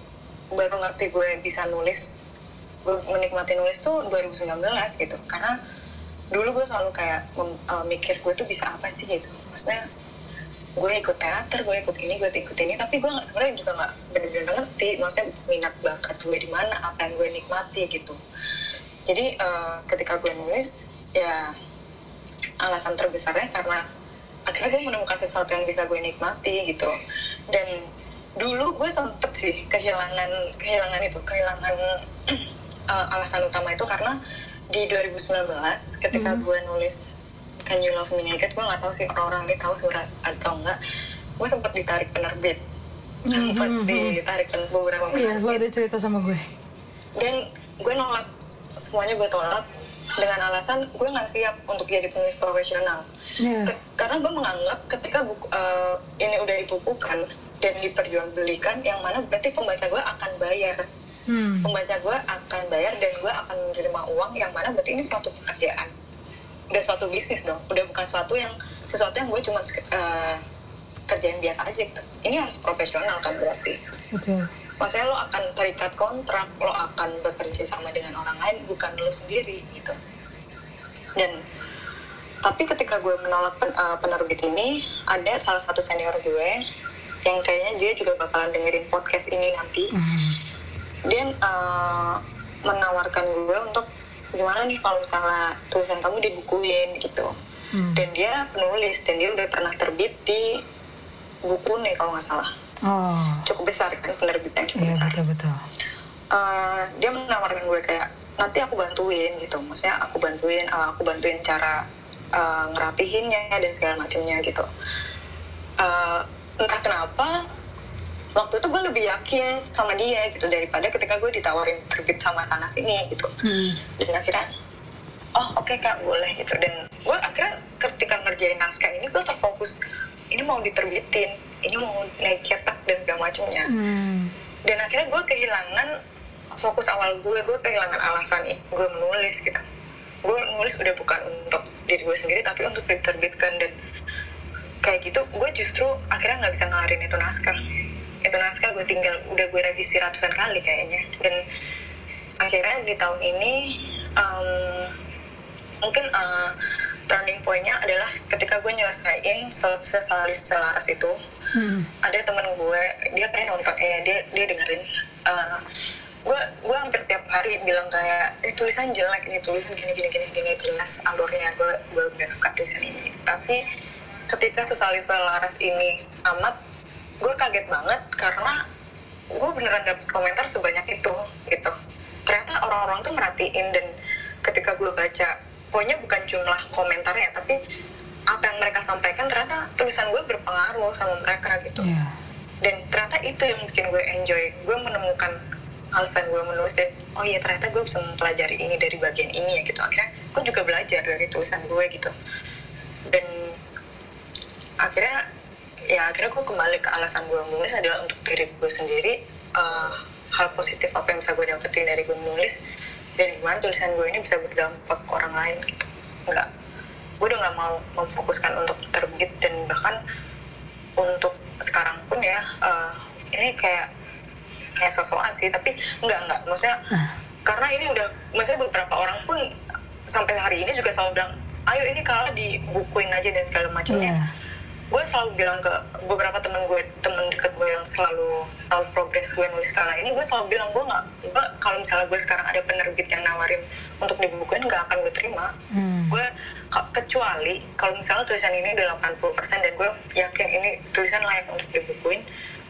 baru ngerti gue bisa nulis gue menikmati nulis tuh 2019 gitu karena dulu gue selalu kayak mem- eh, mikir gue tuh bisa apa sih gitu maksudnya gue ikut teater, gue ikut ini, gue ikut ini, tapi gue nggak sebenarnya juga nggak benar-benar ngerti, maksudnya minat bakat gue di mana, apa yang gue nikmati gitu. Jadi eh, ketika gue nulis, ya alasan terbesarnya karena akhirnya gue menemukan sesuatu yang bisa gue nikmati gitu. Dan dulu gue sempet sih kehilangan kehilangan itu, kehilangan eh, alasan utama itu karena di 2019 ketika Hmm. gue nulis Can You Love Me Naked gue nggak tahu sih orang-orang ini tahu surat atau enggak gue sempat ditarik penerbit sempat Mhm. ditarik pen- beberapa Iya, lo penerbit ada cerita sama gue. dan gue nolak semuanya gue tolak dengan alasan gue nggak siap untuk jadi penulis profesional Iya. Ke- karena gue menganggap ketika buku, eh, ini udah dibukukan dan diperjualbelikan yang mana berarti pembaca gue akan bayar Hmm. pembaca gue akan bayar dan gue akan menerima uang yang mana berarti ini suatu pekerjaan udah suatu bisnis dong udah bukan suatu yang sesuatu yang gue cuma eh, kerjain biasa aja ini harus profesional kan berarti Betul. Maksudnya lo akan terikat kontrak lo akan bekerja sama dengan orang lain bukan lo sendiri gitu dan tapi ketika gue menolak pen- eh, penerbit ini ada salah satu senior gue yang kayaknya dia juga bakalan dengerin podcast ini nanti Hmm. dia eh, menawarkan gue untuk gimana nih kalau misalnya tulisan kamu dibukuin gitu Hmm. dan dia penulis dan dia udah pernah terbit di buku nih kalau nggak salah Oh, cukup besar kan penerbitnya cukup iya besar. betul betul. Eh, dia menawarkan gue kayak nanti aku bantuin gitu. Maksudnya aku bantuin eh, aku bantuin cara eh, ngerapihinnya dan segala macamnya gitu. Eh, entah kenapa waktu itu gue lebih yakin sama dia gitu daripada ketika gue ditawarin terbit sama sana sini gitu. Hmm. dan akhirnya oh oke kak boleh gitu. Dan gue akhirnya ketika ngerjain naskah ini gue terfokus ini mau diterbitin ini mau naik cetak dan segala macamnya. Hmm. dan akhirnya gue kehilangan fokus awal gue gue kehilangan alasan gue menulis gitu. Gue nulis udah bukan untuk diri gue sendiri tapi untuk diterbitkan dan kayak gitu gue justru akhirnya nggak bisa ngelarin itu naskah itu naskah gue tinggal udah gue revisi ratusan kali kayaknya. Dan akhirnya di tahun ini em, mungkin eh, turning pointnya adalah ketika gue nyelesain selaras selaras itu Hmm. ada temen gue dia kayak nonton eh dia dia dengerin eh, gue gue hampir tiap hari bilang kayak ini tulisan jelek ini tulisan gini gini gini gini jelas alurnya gue gue gak suka tulisan ini tapi ketika sesali selaras ini amat gue kaget banget karena gue beneran dapet komentar sebanyak itu gitu ternyata orang-orang tuh merhatiin dan ketika gue baca pokoknya bukan jumlah komentarnya tapi apa yang mereka sampaikan ternyata tulisan gue berpengaruh sama mereka gitu. Iya. dan ternyata itu yang bikin gue enjoy. Gue menemukan alasan gue menulis dan oh iya ternyata gue bisa mempelajari ini dari bagian ini ya gitu. Akhirnya gue juga belajar dari tulisan gue gitu. Dan akhirnya ya akhirnya gue kembali ke alasan gue menulis adalah untuk diri gue sendiri eh, hal positif apa yang bisa gue dapetin dari gue menulis dan gimana tulisan gue ini bisa berdampak ke orang lain. Gitu enggak gue udah nggak mau memfokuskan untuk terbit dan bahkan untuk sekarang pun ya eh, ini kayak kayak sosokan sih. Tapi enggak enggak maksudnya Nah. karena ini udah maksudnya beberapa orang pun sampai hari ini juga selalu bilang ayo ini kalau dibukuin aja dan segala macamnya. Iya. Gue selalu bilang ke beberapa temen gue temen deket gue yang selalu tahu progres gue nulis skala ini gue selalu bilang gue nggak gue kalau misalnya gue sekarang ada penerbit yang nawarin untuk dibukuin nggak akan gue terima. Hmm. gue kecuali kalau misalnya tulisan ini udah 80% dan gue yakin ini tulisan layak untuk dibukuin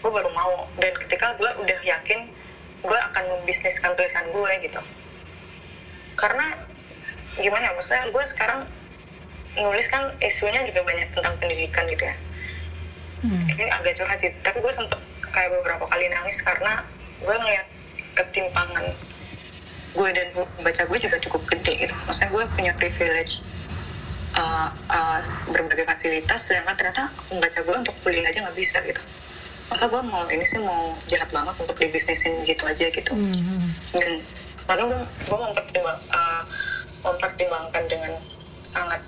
gue baru mau. Dan ketika gue udah yakin gue akan membisniskan tulisan gue gitu. Karena gimana ya maksudnya gue sekarang nulis kan isunya juga banyak tentang pendidikan gitu ya Hmm. ini agak curhat sih tapi gue sempet kayak beberapa kali nangis karena gue ngeliat ketimpangan gue dan baca gue juga cukup gede gitu maksudnya gue punya privilege uh, uh, berbagai fasilitas sedangkan ternyata membaca gue untuk kuliah aja nggak bisa gitu masa gue mau ini sih mau jahat banget untuk dibisnisin gitu aja gitu Hmm. dan lalu gue gue mempertimbang, uh, mempertimbangkan dengan sangat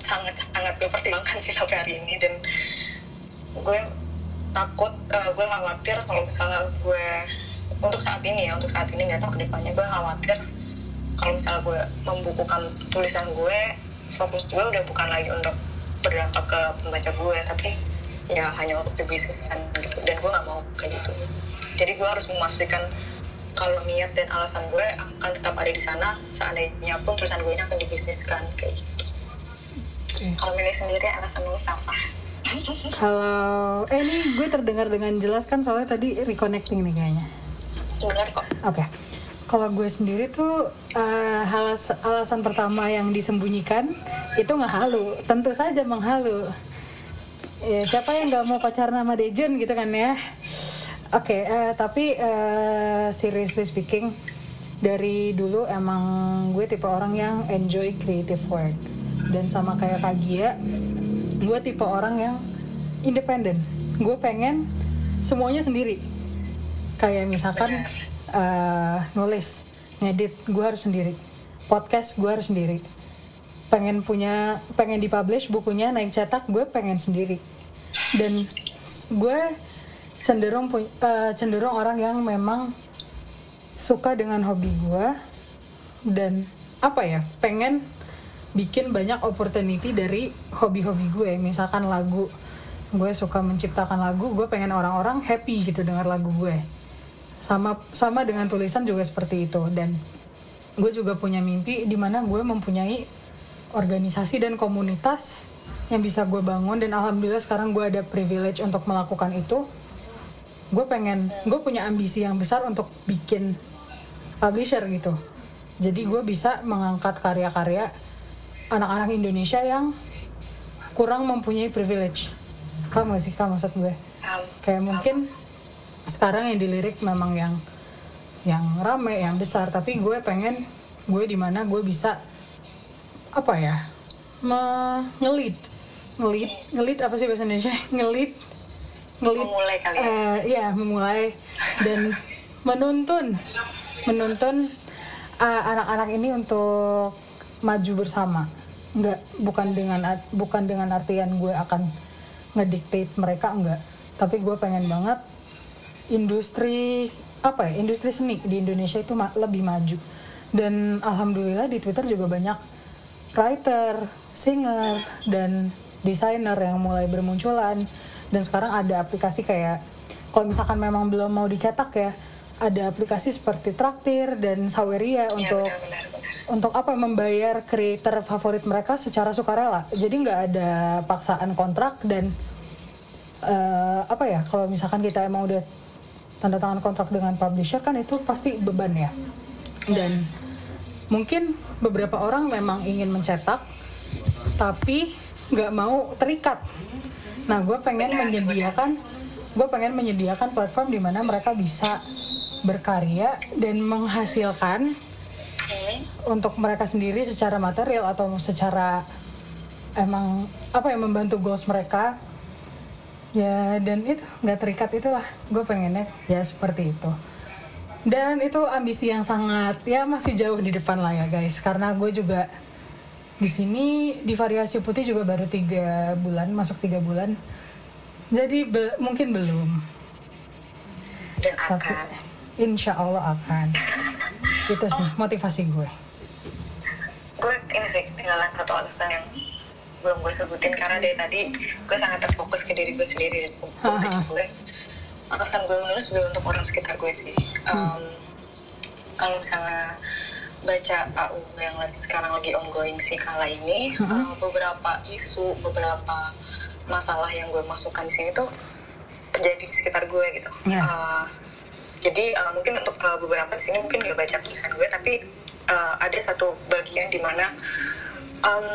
sangat sangat gue pertimbangkan sih sampai hari ini. Dan gue takut uh, gue khawatir kalau misalnya gue untuk saat ini ya untuk saat ini nggak tahu ke depannya gue khawatir kalau misalnya gue membukukan tulisan gue fokus gue udah bukan lagi untuk berdampak ke pembaca gue tapi ya hanya untuk dibisniskan gitu. Dan gue nggak mau kayak gitu. Jadi gue harus memastikan kalau niat dan alasan gue akan tetap ada di sana seandainya pun tulisan gue ini akan dibisniskan kayak gitu Kalau milih sendiri alasan nulis apa Kalau eh ini gue terdengar dengan jelas kan soalnya tadi reconnecting nih kayaknya. benar kok Oke. Kalau gue sendiri tuh eh, alas- alasan pertama yang disembunyikan itu nggak halu, tentu saja menghalu. Ya, siapa yang nggak mau pacaran sama Dejun gitu kan ya? Oke, eh, tapi eh, seriously speaking, dari dulu emang gue tipe orang yang enjoy creative work dan sama kayak Kak Gia, gue tipe orang yang independen. Gue pengen semuanya sendiri. Kayak misalkan eh, nulis, ngedit, gue harus sendiri. Podcast gue harus sendiri. Pengen punya, pengen dipublish bukunya naik cetak, gue pengen sendiri. Dan gue cenderung eh, cenderung orang yang memang suka dengan hobi gue dan apa ya pengen bikin banyak opportunity dari hobi-hobi gue. Misalkan lagu gue suka menciptakan lagu gue pengen orang-orang happy gitu dengar lagu gue. Sama sama dengan tulisan juga seperti itu. Dan gue juga punya mimpi di mana gue mempunyai organisasi dan komunitas yang bisa gue bangun. Dan alhamdulillah sekarang gue ada privilege untuk melakukan itu. Gue pengen gue punya ambisi yang besar untuk bikin publisher gitu. Jadi gue bisa mengangkat karya-karya anak-anak Indonesia yang kurang mempunyai privilege. Gak sih kamu maksud gue? Kayak mungkin sekarang yang dilirik memang yang yang rame yang besar. Tapi gue pengen gue di mana gue bisa apa ya ngelit ngelit ngelit apa sih bahasa Indonesia? Ngelit ngelit Memulai kali ya? eh, iya memulai. Dan menuntun menuntun uh, anak-anak ini untuk maju bersama nggak bukan dengan bukan dengan artian gue akan ngedictate mereka enggak tapi gue pengen banget industri apa ya industri seni di Indonesia itu ma- lebih maju. Dan alhamdulillah di Twitter juga banyak writer, singer dan desainer yang mulai bermunculan. Dan sekarang ada aplikasi kayak kalau misalkan memang belum mau dicetak ya ada aplikasi seperti Traktir dan Saweria Iya untuk benar-benar. benar. Untuk apa membayar creator favorit mereka secara sukarela. Jadi nggak ada paksaan kontrak dan eh, apa ya kalau misalkan kita emang udah tanda tangan kontrak dengan publisher kan itu pasti beban ya. Dan mungkin beberapa orang memang ingin mencetak tapi nggak mau terikat. Nah gue pengen menyediakan gue pengen menyediakan platform di mana mereka bisa berkarya dan menghasilkan Hmm. untuk mereka sendiri secara material atau secara emang apa yang membantu goals mereka? Ya dan itu nggak terikat itulah. Gue pengennya ya seperti itu. Dan itu ambisi yang sangat ya masih jauh di depan lah ya guys. Karena gue juga di sini di variasi putih juga baru tiga bulan masuk tiga bulan. Jadi be- mungkin belum. Dan tapi akan. Insya Allah akan. Itu sih motivasi gue. Gue ini sih ketinggalan satu alasan yang belum gue sebutin. Karena dari tadi gue sangat terfokus ke diri gue sendiri dan ha. gue. Alasan gue menulis juga untuk orang sekitar gue sih. Em, kalau misalnya baca AU yang lagi, sekarang lagi ongoing sih kala ini eh, beberapa isu beberapa masalah yang gue masukkan di sini tuh terjadi di sekitar gue gitu. Ya. Eh, jadi eh, mungkin untuk eh, beberapa di sini mungkin gak baca tulisan gue tapi eh, ada satu bagian di mana em,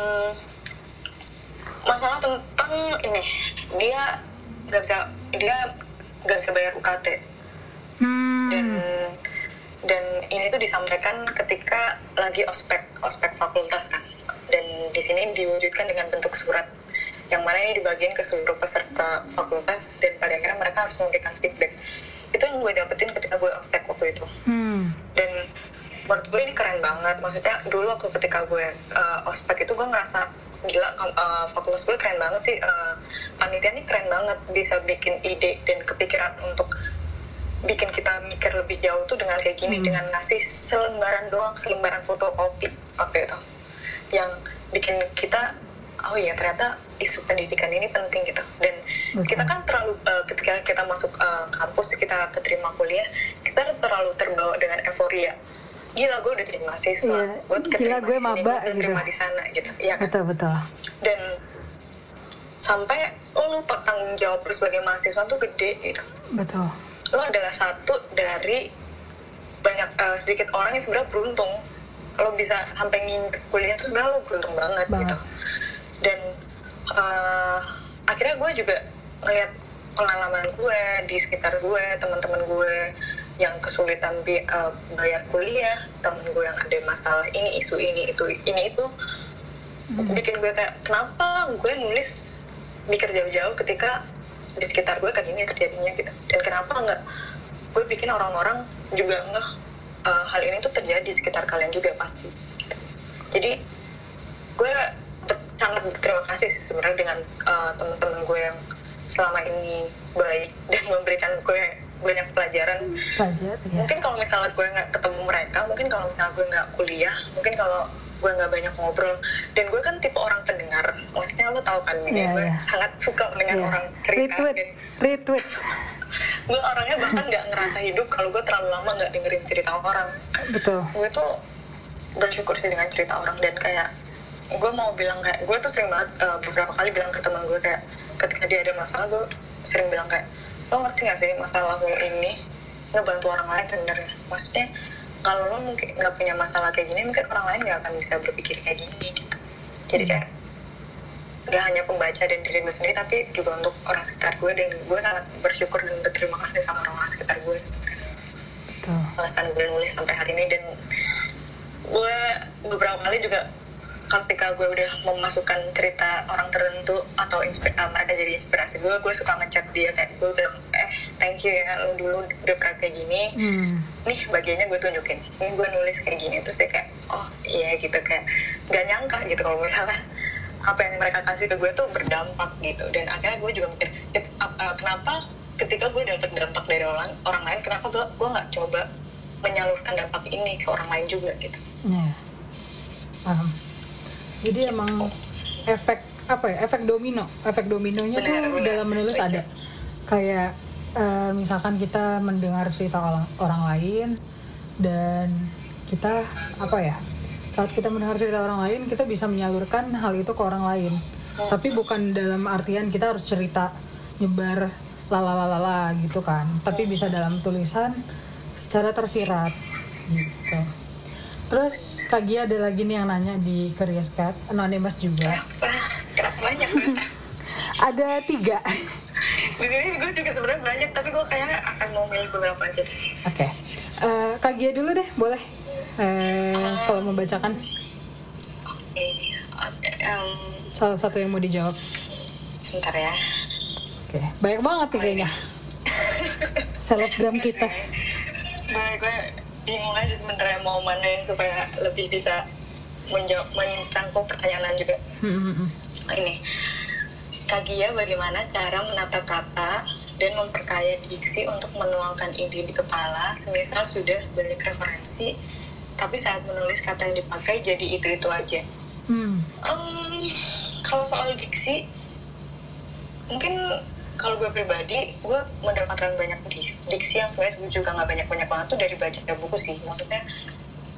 masalah tentang ini dia nggak bisa dia nggak bisa bayar UKT hmm. dan dan ini tuh disampaikan ketika lagi ospek ospek fakultas kan. Dan di sini diwujudkan dengan bentuk surat yang mana ini dibagiin ke seluruh peserta fakultas dan pada akhirnya mereka harus memberikan feedback itu yang gue dapetin ketika gue ospek waktu itu. Hmm. dan menurut gue ini keren banget. Maksudnya dulu waktu ketika gue uh, ospek itu gue ngerasa gila uh, fakultas gue keren banget sih. Uh, panitia ini keren banget. Bisa bikin ide dan kepikiran untuk bikin kita mikir lebih jauh tuh dengan kayak gini. Dengan ngasih selembaran doang selembaran fotokopi waktu itu. Yang bikin kita oh iya ternyata isu pendidikan ini penting gitu. Dan Betul. kita kan terlalu uh, ketika kita masuk uh, kampus kita keterima kuliah kita terlalu terbawa dengan euforia. Gila gue udah jadi mahasiswa. Iya, gue gila keterima gue maba gue keterima gitu. di sana gitu. Ya kan? Betul betul. Dan sampai lo lupa tanggung jawab lu sebagai mahasiswa tuh gede gitu. Betul. Lo adalah satu dari banyak eh, sedikit orang yang sebenarnya beruntung. Lo bisa sampai ngintip kuliah tuh sebenarnya lo beruntung banget, Banget. gitu dan eh, akhirnya gue juga ngeliat pengalaman gue di sekitar gue teman-teman gue yang kesulitan bi- eh, bayar kuliah temen gue yang ada masalah ini isu ini itu ini itu. Bikin gue kayak kenapa gue nulis mikir jauh-jauh ketika di sekitar gue kan ini terjadinya gitu. Dan kenapa nggak gue bikin orang-orang juga nggak hal ini tuh terjadi di sekitar kalian juga pasti. Gitu. jadi gue sangat berterima kasih sih sebenarnya dengan uh, teman-teman gue yang selama ini baik dan memberikan gue banyak pelajaran. Pelajar ya mungkin kalau misalnya gue nggak ketemu mereka mungkin kalau misalnya gue nggak kuliah mungkin kalau gue nggak banyak ngobrol. Dan gue kan tipe orang pendengar maksudnya lo tau kan ya gue iya. sangat suka mendengar Iya. orang cerita retweet dan retweet. gue orangnya bahkan nggak ngerasa hidup kalau gue terlalu lama nggak dengerin cerita orang. Betul. Gue tuh bersyukur sih dengan cerita orang dan kayak gue mau bilang kayak gue tuh sering banget uh, beberapa kali bilang ke teman gue kayak ketika dia ada masalah gue sering bilang kayak lo ngerti gak sih masalah lo ini ngebantu orang lain sebenarnya? Maksudnya kalau lo mungkin nggak punya masalah kayak gini mungkin orang lain nggak akan bisa berpikir kayak gini gitu. Jadi kayak gak hanya pembaca dan diri gue sendiri tapi juga untuk orang sekitar gue dan gue sangat bersyukur dan berterima kasih sama orang-orang sekitar gue sebenarnya alasan gue nulis sampai hari ini dan gue beberapa kali juga ketika gue udah memasukkan cerita orang tertentu atau inspir uh, mereka jadi inspirasi gue gue suka ngechat dia kayak gue bilang eh thank you ya lu dulu udah pernah kayak gini. Hmm. nih bagiannya gue tunjukin. Ini gue nulis kayak gini terus dia kayak oh iya gitu kayak gak nyangka gitu kalau misalnya apa yang mereka kasih ke gue tuh berdampak gitu. Dan akhirnya gue juga mikir uh, kenapa ketika gue dapet dampak dari orang orang lain kenapa gue gue nggak coba menyalurkan dampak ini ke orang lain juga gitu. Yeah. paham jadi emang efek apa ya efek domino. Efek dominonya tuh dalam menulis ada. Kayak uh, misalkan kita mendengar cerita orang, orang lain dan kita apa ya saat kita mendengar cerita orang lain kita bisa menyalurkan hal itu ke orang lain. Oh. tapi bukan dalam artian kita harus cerita nyebar lalalalala gitu kan. Tapi bisa dalam tulisan secara tersirat gitu Terus Kak Gia ada lagi nih yang nanya di Curious Cat, anonymous juga. Kenapa banyak? ada tiga. di sini gue juga sebenarnya banyak, tapi gue kayaknya akan mau milih beberapa aja. Oke, okay. uh, Kak Gia dulu deh, boleh. Uh, uh, kalau membacakan. Oke. Okay. Um, Salah satu yang mau dijawab. Sebentar ya. Oke, okay. banyak banget nih kayaknya. Selebgram kita. Gue, gue bingung aja sebenarnya mau mana yang supaya lebih bisa menjawab mencangkup pertanyaan juga mm-hmm. ini Kagia bagaimana cara menata kata dan memperkaya diksi untuk menuangkan ide di kepala semisal sudah banyak referensi tapi saat menulis kata yang dipakai jadi itu itu aja hmm. um, kalau soal diksi mungkin kalau gue pribadi gue mendapatkan banyak diksi yang sebenarnya gue juga nggak banyak banyak banget tuh dari baca buku sih. Maksudnya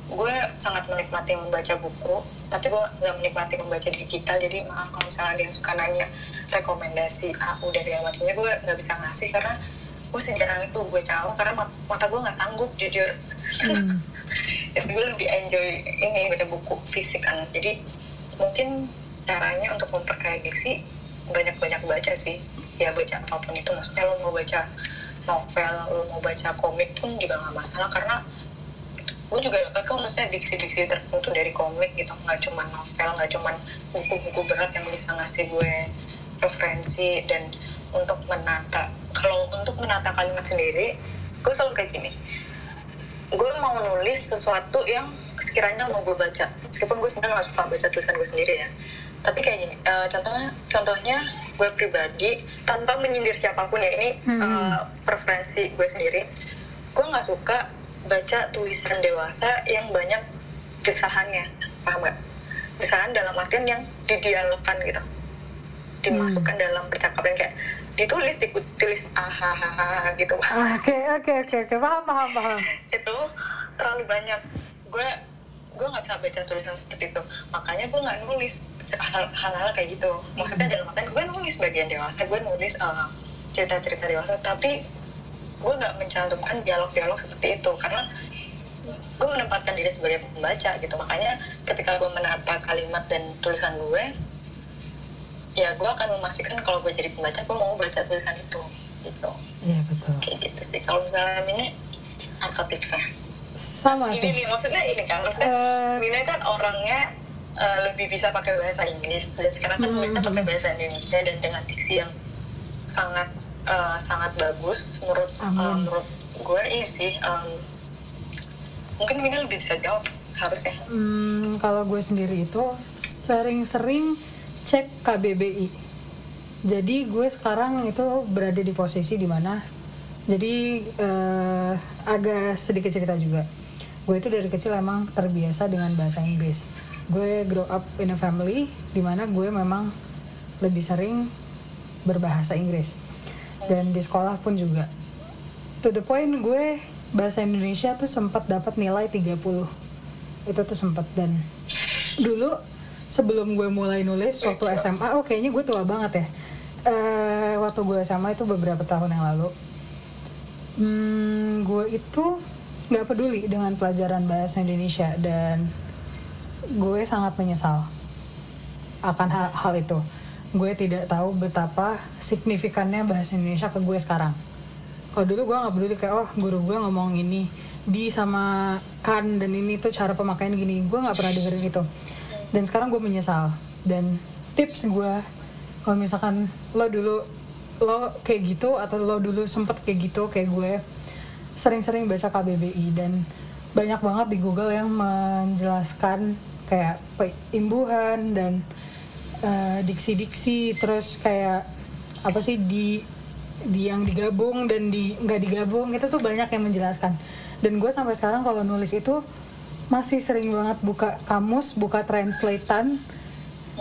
gue sangat menikmati membaca buku tapi gue nggak menikmati membaca digital. Jadi maaf kalau misalnya ada yang suka nanya rekomendasi A udah segala macamnya gue nggak bisa ngasih karena gue sejarah itu gue jauh karena mata gue nggak sanggup jujur. Hmm. jadi gue lebih enjoy ini baca buku fisik kan. Jadi mungkin caranya untuk memperkaya diksi banyak-banyak baca sih ya baca apa pun itu. Maksudnya lo mau baca novel lo mau baca komik pun juga nggak masalah. Karena gue juga dapat kok maksudnya diksi-diksi tertentu dari komik gitu. Nggak cuma novel nggak cuma buku-buku berat yang bisa ngasih gue referensi. Dan untuk menata kalau untuk menata kalimat sendiri gue selalu kayak gini. Gue mau nulis sesuatu yang sekiranya mau gue baca. Meskipun gue sebenarnya nggak suka baca tulisan gue sendiri ya tapi kayak gini uh, contohnya contohnya gue pribadi tanpa menyindir siapa pun ya ini hmm. uh, preferensi gue sendiri gue nggak suka baca tulisan dewasa yang banyak kesahannya paham gak kesahan dalam artian yang didialogkan gitu. Dimasukkan hmm. dalam percakapan kayak ditulis ditulis ah gitu. Oke oke oke oke. Paham paham paham. Itu terlalu banyak. Gue gue nggak bisa baca tulisan seperti itu. Makanya gue nggak nulis hal-hal kayak gitu. Maksudnya hmm. dalam artian gue nulis bagian dewasa gue nulis uh, cerita-cerita dewasa tapi gue nggak mencantumkan dialog-dialog seperti itu karena gue menempatkan diri sebagai pembaca gitu. Makanya ketika gue menata kalimat dan tulisan gue ya gue akan memastikan kalau gue jadi pembaca gue mau baca tulisan itu gitu. Iya betul. Kayak gitu sih. Kalau misalnya ini apa tipsnya? Sama sih. Ini nih maksudnya ini kan maksudnya uh, Nina kan orangnya uh, lebih bisa pakai bahasa Inggris. Dan sekarang kan tulisnya pakai bahasa Indonesia dan dengan diksi yang sangat uh, sangat bagus menurut uh, menurut gue ini sih um, mungkin Nina lebih bisa jawab seharusnya. Hmm, kalau gue sendiri itu sering-sering cek KBBI. Jadi gue sekarang itu berada di posisi di mana jadi uh, agak sedikit cerita juga. Gue itu dari kecil emang terbiasa dengan bahasa Inggris gue grow up in a family di mana gue memang lebih sering berbahasa Inggris. Dan di sekolah pun juga. To the point gue bahasa Indonesia tuh sempat dapat nilai 30 itu tuh sempat dan dulu sebelum gue mulai nulis waktu SMA oh kayaknya gue tua banget ya. Eh, waktu gue SMA itu beberapa tahun yang lalu. Hmm, gue itu nggak peduli dengan pelajaran bahasa Indonesia dan gue sangat menyesal akan hal, hal itu. Gue tidak tahu betapa signifikannya bahasa Indonesia ke gue sekarang. Kalau dulu gue nggak peduli kayak oh guru gue ngomong ini di sama kan dan ini tuh cara pemakaian gini. Gue nggak pernah dengerin itu. Dan sekarang gue menyesal. Dan tips gue kalau misalkan lo dulu lo kayak gitu atau lo dulu sempet kayak gitu kayak gue sering-sering baca KBBI dan banyak banget di Google yang menjelaskan kayak imbuhan dan eh, diksi-diksi terus kayak apa sih di di yang digabung dan di nggak digabung itu tuh banyak yang menjelaskan. Dan gue sampai sekarang kalau nulis itu masih sering banget buka kamus buka translatean.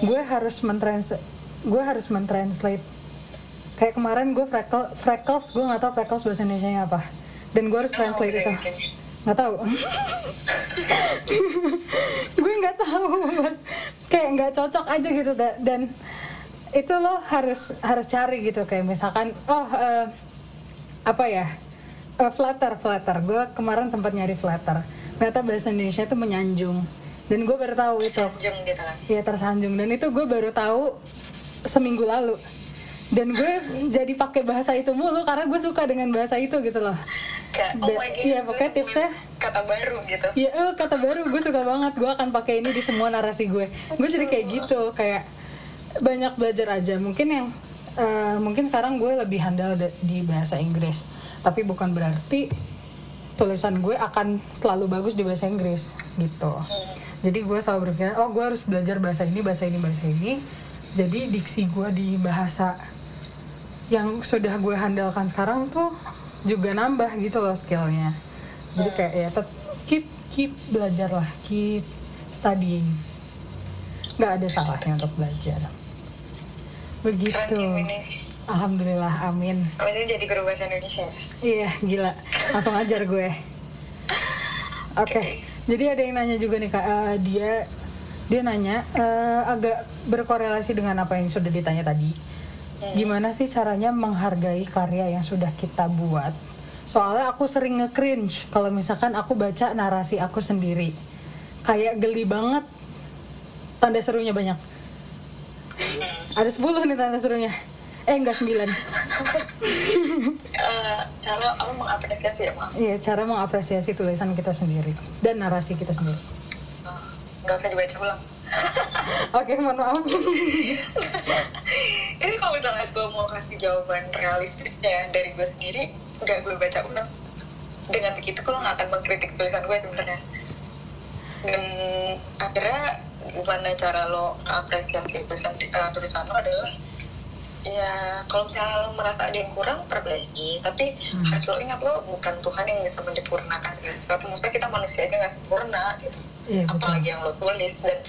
Gue harus mentrans gue harus mentranslate. Kayak kemarin gue freckle freckles gue nggak tahu freckles bahasa Indonesia nya apa. Dan gue harus translate itu? Nggak tahu. Gue nggak tahu mas. Kayak nggak cocok aja gitu da- dan itu lo harus harus cari gitu. Kayak misalkan oh eh, apa ya? Eh, flutter flutter. Gue kemarin sempat nyari flutter. Ternyata bahasa Indonesia itu menyanjung. Dan gue baru tahu itu. Sanjung gitu kan? Iya tersanjung. Dan itu gue baru tahu seminggu lalu. Dan gue jadi pakai bahasa itu mulu karena gue suka dengan bahasa itu gitu loh kayak oh my god iya, pokoknya tipsnya- kata baru gitu Iya, eh, kata baru gue suka banget. Gue akan pakai ini di semua narasi gue. Gue jadi kayak gitu, kayak banyak belajar aja. Mungkin yang eh, mungkin sekarang gue lebih handal da- di bahasa Inggris, tapi bukan berarti tulisan gue akan selalu bagus di bahasa Inggris gitu. Jadi gue selalu berpikir, oh gue harus belajar bahasa ini, bahasa ini, bahasa ini. Jadi diksi gue di bahasa yang sudah gue handalkan sekarang tuh juga nambah gitu loh skillnya. Jadi kayak ya tetap keep keep belajar lah keep studying. Nggak ada salahnya untuk belajar. Begitu. Keren alhamdulillah amin. Ini jadi guru bahasa Indonesia ya? iya gila. Langsung ajar gue. Oke. jadi ada yang nanya juga nih kak. Eh, dia dia nanya eh, agak berkorelasi dengan apa yang sudah ditanya tadi gimana sih caranya menghargai karya yang sudah kita buat? Soalnya aku sering nge-cringe kalau misalkan aku baca narasi aku sendiri. Kayak geli banget. Tanda serunya banyak. Ada 10 nih tanda serunya. Eh enggak 9 Eh, cara apa mengapresiasi ya Iya, cara mengapresiasi tulisan kita sendiri dan narasi kita sendiri. Eh, nggak usah dibaca ulang Oke, mohon maaf. ini kalau misalnya gue mau kasih jawaban realistisnya dari gue sendiri nggak gue baca ulang dengan begitu gue nggak akan mengkritik tulisan gue sebenarnya dan akhirnya gimana cara lo apresiasi tulisan eh, tulisan lo adalah ya kalau misalnya lo merasa ada yang kurang perbaiki tapi Hmm. harus lo ingat lo bukan Tuhan yang bisa menyempurnakan segala sesuatu maksudnya kita manusia aja nggak sempurna gitu betul. apalagi yang lo tulis dan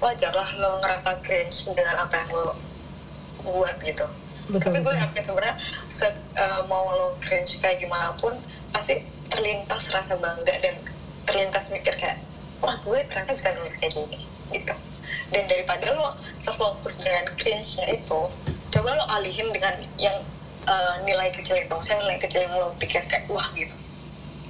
wajarlah lo ngerasa cringe dengan apa yang lo buat gitu. Betul, tapi gue yakin sebenarnya se- eh, mau lo cringe kayak gimana pun pasti terlintas rasa bangga dan terlintas mikir kayak wah gue ternyata bisa nulis kayak gini gitu. Dan daripada lo terfokus dengan cringe-nya itu coba lo alihin dengan yang eh, nilai kecil itu. Maksudnya nilai kecil yang lo pikir kayak wah gitu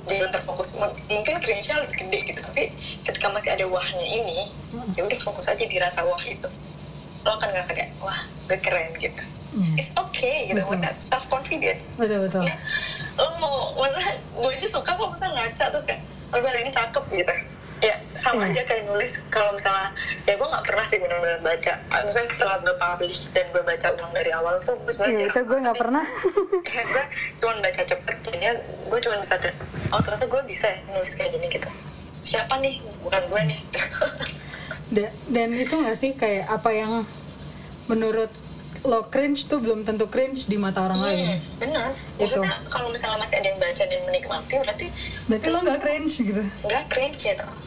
jangan terfokus mungkin cringe-nya lebih gede gitu tapi ketika masih ada wahnya ini Hmm. ya udah fokus aja di rasa wah itu lo akan ngerasa kayak wah gue keren gitu Hmm. it's okay gitu Betul. maksudnya self confidence Betul betul. Maksudnya, lo mau mana gue aja suka kok misalnya ngaca terus kayak oh gue hari ini cakep gitu ya sama Iya. aja kayak nulis kalau misalnya ya gue nggak pernah sih benar-benar baca Ah, misalnya setelah gue publish dan gue baca ulang dari awal tuh gue sebenarnya Iya, itu gue nggak pernah. kayak gue cuma baca cepet jadinya gue cuma bisa oh ternyata gue bisa ya nulis kayak gini gitu siapa nih bukan gue nih Da- dan itu nggak sih kayak apa yang menurut lo cringe tuh belum tentu cringe di mata orang lain. Hmm, benar Itu. maksudnya kalau misalnya masih ada yang baca dan menikmati berarti Berarti lo nggak cringe gitu. nggak cringe gitu nggak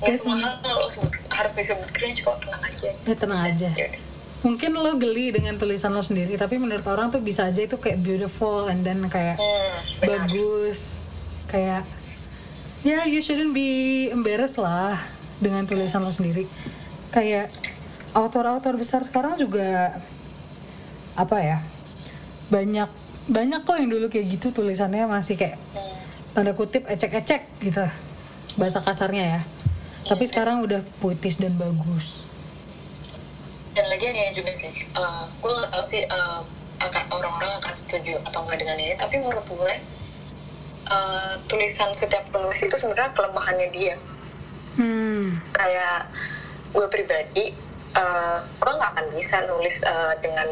Yes, semua lo harus disebut cringe kok tenang aja. Ya tenang aja. Ya. Udah. Mungkin lo geli dengan tulisan lo sendiri, tapi menurut orang tuh bisa aja itu kayak beautiful and then kayak hmm, benar. bagus. Kayak ya you shouldn't be embarrassed lah dengan tulisan lo sendiri. Kayak autor-autor besar sekarang juga apa ya banyak banyak kok yang dulu kayak gitu tulisannya masih kayak tanda kutip ecek-ecek gitu bahasa kasarnya ya tapi sekarang udah puitis dan bagus dan lagi ini juga sih uh, gue nggak tahu sih uh, akan orang-orang akan setuju atau enggak dengan ini tapi menurut gue uh, tulisan setiap penulis itu sebenarnya kelemahannya dia hmm. kayak gue pribadi uh, gue nggak akan bisa nulis uh, dengan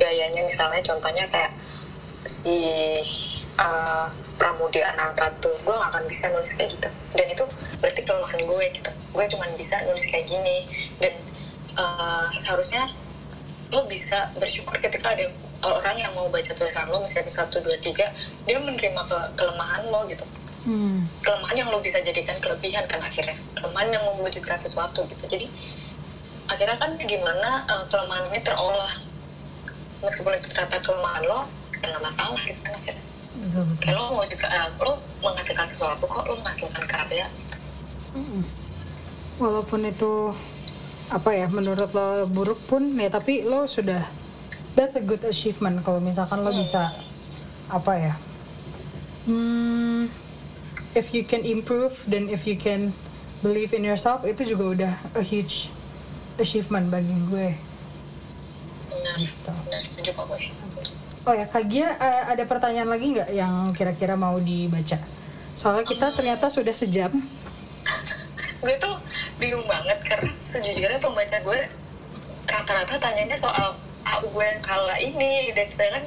gayanya misalnya contohnya kayak si uh, Pramudia Anantatu gue gak akan bisa nulis kayak gitu. Dan itu berarti kelemahan gue gitu. Gue cuma bisa nulis kayak gini. Dan uh, seharusnya lo bisa bersyukur ketika ada orang yang mau baca tulisan lo misalnya satu dua tiga dia menerima ke kelemahan lo gitu. Hmm. kelemahan yang lo bisa jadikan kelebihan kan akhirnya. Kelemahan yang mewujudkan sesuatu gitu. Jadi akhirnya kan gimana uh, kelemahan ini terolah. Meskipun itu ternyata kelemahan lo ya nggak masalah gitu kan akhirnya kayak lo mau juga uh, lo menghasilkan sesuatu kok lo menghasilkan karya. Hmm. walaupun itu apa ya menurut lo buruk pun ya tapi lo sudah that's a good achievement kalau misalkan lo bisa apa ya hmm, if you can improve dan if you can believe in yourself itu juga udah a huge achievement bagi gue. Benar Gitu. benar setuju kok gue oh ya Kak Gia eh, ada pertanyaan lagi nggak yang kira-kira mau dibaca? Soalnya kita ternyata sudah sejam. Gue tuh bingung banget karena sejujurnya pembaca gue rata-rata tanyanya soal aku gue yang kala ini dan saya kan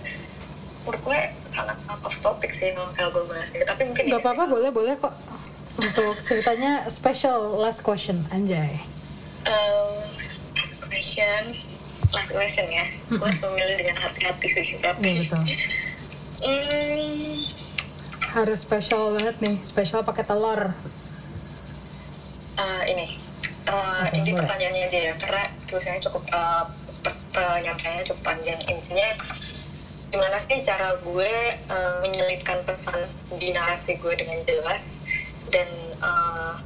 menurut gue sangat out of topic sih kalau misalnya gue bahas ini tapi mungkin nggak apa-apa boleh boleh kok. Untuk ceritanya special last question anjay. Um, last question last question ya. Gue harus memilih dengan hati-hati sih tapi Iya betul. Hmm, harus special banget nih special pakai telur. Uh, ini. Uh, ini boleh. pertanyaannya aja ya karena tulisannya cukup uh, pe- penyampaiannya cukup panjang. Intinya gimana sih cara gue uh, menyelipkan pesan di narasi gue dengan jelas? Dan uh,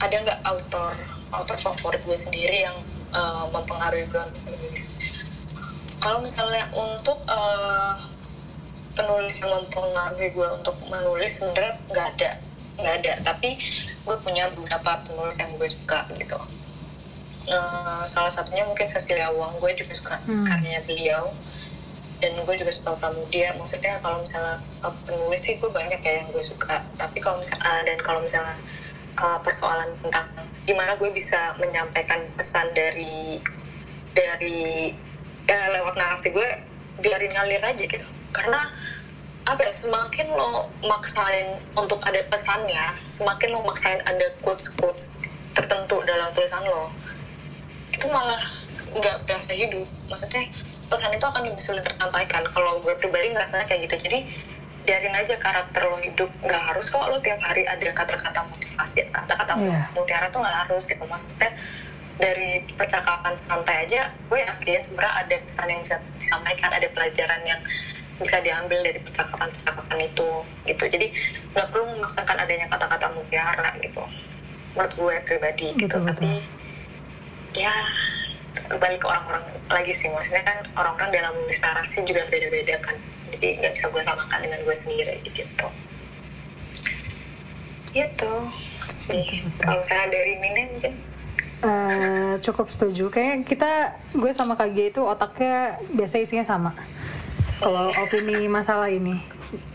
ada nggak autor autor favorit gue sendiri yang uh, mempengaruhi gue untuk menulis kalau misalnya untuk uh, penulis yang mempengaruhi gue untuk menulis sebenarnya nggak ada nggak ada. Tapi gue punya beberapa penulis yang gue suka gitu. Eh, salah satunya mungkin Cecilia Wong gue juga suka Hmm. karyanya beliau. Dan gue juga suka Pramudia. Maksudnya kalau misalnya penulis sih gue banyak ya yang gue suka. Tapi kalau misalnya dan kalau misalnya eh, persoalan tentang gimana gue bisa menyampaikan pesan dari dari eh, lewat narasi gue biarin ngalir aja gitu. Karena apa ya semakin lo maksain untuk ada pesannya semakin lo maksain ada quotes quotes tertentu dalam tulisan lo itu malah nggak berasa hidup. Maksudnya pesan itu akan lebih sulit tersampaikan. Kalau gue pribadi ngerasanya kayak gitu. Jadi biarin aja karakter lo hidup. Nggak harus kok lo tiap hari ada kata-kata motivasi kata-kata Iya. mutiara tuh nggak harus gitu. Maksudnya dari percakapan santai aja gue yakin sebenarnya ada pesan yang bisa disampaikan ada pelajaran yang bisa diambil dari percakapan-percakapan itu gitu. Jadi nggak perlu memaksakan adanya kata-kata mutiara gitu. Menurut gue pribadi gitu. Betul, betul. tapi ya balik ke orang-orang lagi sih. Maksudnya kan orang-orang dalam menulis narasi juga beda-beda kan jadi nggak bisa gue samakan dengan gue sendiri gitu. Gitu sih. Kalau misalnya dari Mine mungkin? Eh, cukup setuju. Kayak kita gue sama Kak Gia itu otaknya biasa isinya sama. Kalau opini masalah ini.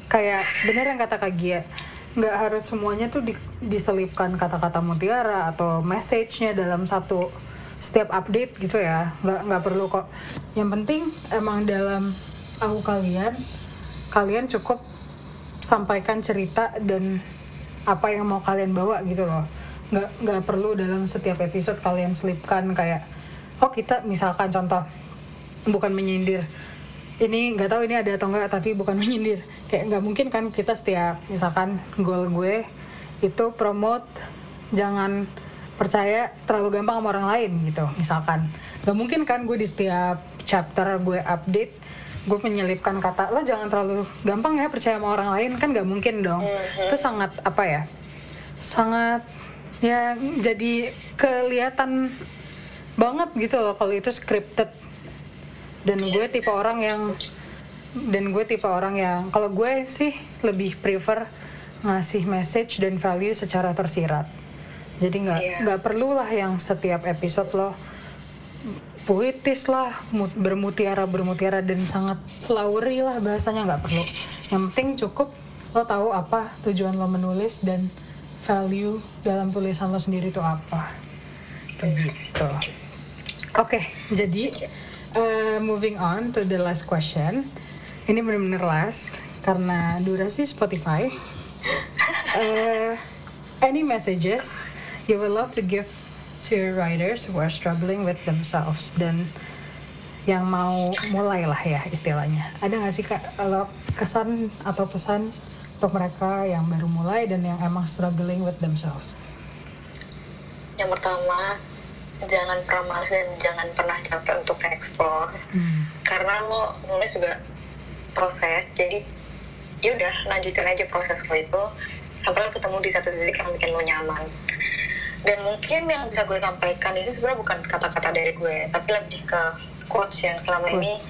Kayak bener yang kata Kak Gia. Nggak harus semuanya tuh di- diselipkan kata-kata mutiara atau message-nya dalam satu setiap update gitu ya. Nggak nggak perlu kok. Yang penting emang dalam tahu kalian kalian cukup sampaikan cerita dan apa yang mau kalian bawa gitu loh. Nggak nggak perlu dalam setiap episode kalian selipkan kayak oh kita misalkan contoh bukan menyindir. Ini nggak tahu ini ada atau enggak tapi bukan menyindir. Kayak nggak mungkin kan kita setiap misalkan goal gue itu promote jangan percaya terlalu gampang sama orang lain gitu misalkan. Nggak mungkin kan gue di setiap chapter gue update gue menyelipkan kata lo jangan terlalu gampang ya percaya sama orang lain kan nggak mungkin dong. Itu sangat apa ya sangat ya jadi kelihatan banget gitu loh kalau itu scripted. Dan gue tipe orang yang dan gue tipe orang yang kalau gue sih lebih prefer ngasih message dan value secara tersirat. Jadi nggak Iya. nggak perlu lah yang setiap episode lo puitis lah mut- bermutiara bermutiara dan sangat flowery lah bahasanya nggak perlu. Yang penting cukup lo tahu apa tujuan lo menulis dan value dalam tulisan lo sendiri itu apa. Gitu. Oke jadi uh, moving on to the last question. Ini benar-benar last karena durasi Spotify. Uh, any messages you would love to give to writers who are struggling with themselves dan yang mau mulai lah ya istilahnya. Ada nggak sih kak kalau kesan atau pesan untuk mereka yang baru mulai dan yang emang struggling with themselves? Yang pertama jangan pernah malas dan jangan pernah capek untuk explore. Hmm. karena lo nulis juga proses jadi yaudah lanjutin aja proses lo itu sampai lo ketemu di satu titik yang bikin lo nyaman dan mungkin yang bisa gue sampaikan ini sebenarnya bukan kata-kata dari gue tapi lebih ke quotes yang selama ini Quotes.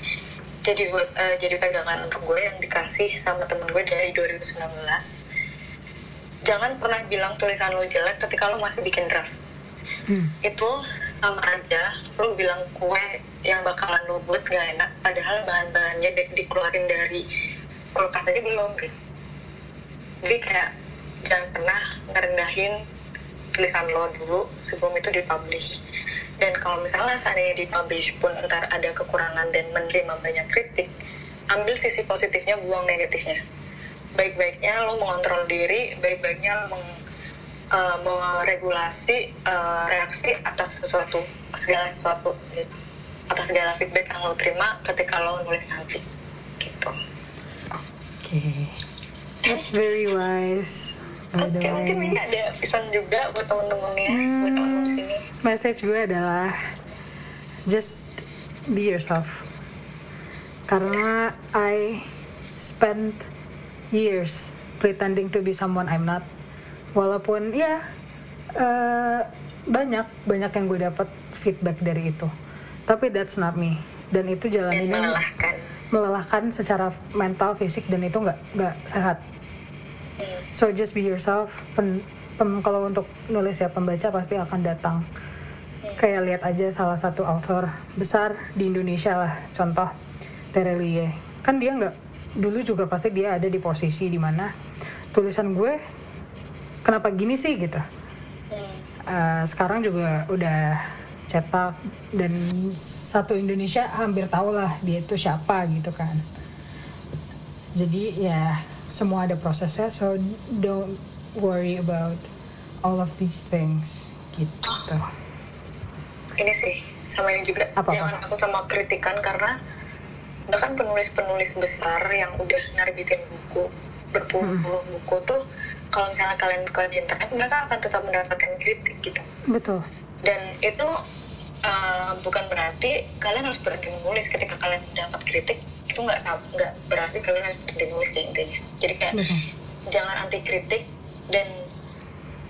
jadi gue eh, jadi pegangan untuk gue yang dikasih sama temen gue dari 2019 jangan pernah bilang tulisan lo jelek ketika lo masih bikin draft Hmm. itu sama aja lo bilang kue yang bakalan lo buat gak enak padahal bahan-bahannya di- dikeluarin dari kulkas aja belum gitu jadi kayak jangan pernah ngerendahin tulisan lo dulu sebelum itu dipublish dan kalau misalnya seandainya dipublish pun ntar ada kekurangan dan menerima banyak kritik ambil sisi positifnya buang negatifnya baik-baiknya lo mengontrol diri baik-baiknya lo meng- uh, meregulasi uh, reaksi atas sesuatu segala sesuatu gitu. atas segala feedback yang lo terima ketika lo nulis nanti gitu Oke, that's very wise. Oke mungkin ini ada pesan juga buat temen-temennya buat Hmm. temen-temen sini. Message gue adalah just be yourself. Karena I spent years pretending to be someone I'm not. Walaupun ya eh, banyak banyak yang gue dapat feedback dari itu. Tapi that's not me. Dan itu dan jalaninnya melelahkan. melelahkan secara mental fisik dan itu nggak nggak sehat. So just be yourself. Pen, pem- kalau untuk nulis ya pembaca pasti akan datang. Kayak lihat aja salah satu author besar di Indonesia lah, contoh Terelie. Kan dia nggak dulu juga pasti dia ada di posisi di mana tulisan gue kenapa gini sih gitu. Eh, sekarang juga udah cetak dan satu Indonesia hampir tahu lah dia itu siapa gitu kan. Jadi ya semua ada prosesnya, so don't worry about all of these things gitu. ini sih sama ini juga Apa-apa? jangan takut sama kritikan karena bahkan penulis-penulis besar yang udah nerbitin buku berpuluh-puluh buku tuh kalau misalnya kalian buka di internet mereka akan tetap mendapatkan kritik gitu Betul. dan itu uh, bukan berarti kalian harus berhenti menulis ketika kalian dapat kritik itu nggak nggak berarti kalian harus berhenti menulis deh intinya jadi kayak Betul. jangan anti kritik dan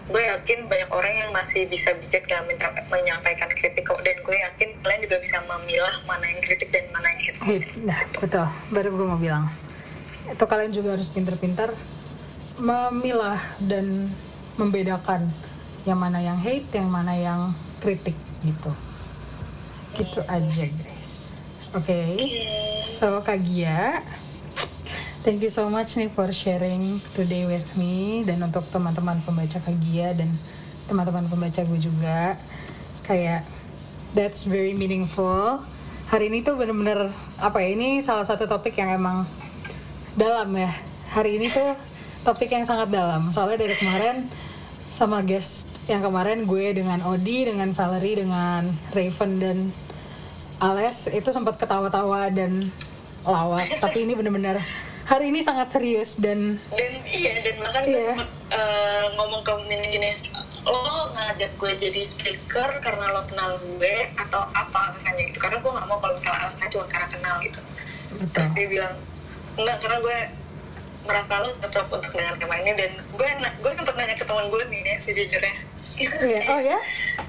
gue yakin banyak orang yang masih bisa bijak dalam menyampaikan kritik kok dan gue yakin kalian juga bisa memilah mana yang kritik dan mana yang hate Hate. Nah, betul. Baru gue mau bilang. Itu kalian juga harus pinter-pinter memilah dan membedakan yang mana yang hate, yang mana yang kritik gitu. Gitu aja, guys. Oke. So, Kak Gia, thank you so much nih for sharing today with me dan untuk teman-teman pembaca Kak Gia dan teman-teman pembaca gue juga kayak that's very meaningful. Hari ini tuh bener-bener apa ya? Ini salah satu topik yang emang dalam ya. Hari ini tuh topik yang sangat dalam. Soalnya dari kemarin sama guest yang kemarin gue dengan Odi, dengan Valerie, dengan Raven dan Ales itu sempat ketawa-tawa dan lawak. Tapi ini bener-bener hari ini sangat serius dan dan iya dan bahkan Iya. sempet uh, ngomong ke Mini gini lo ngajak gue jadi speaker karena lo kenal gue atau apa alasannya gitu karena gue nggak mau kalau misalnya alasannya cuma karena kenal gitu betul. terus dia bilang enggak karena gue merasa lo cocok untuk dengan tema ini dan gue gue sempet nanya ke teman gue nih ya sejujurnya Iya, oh ya?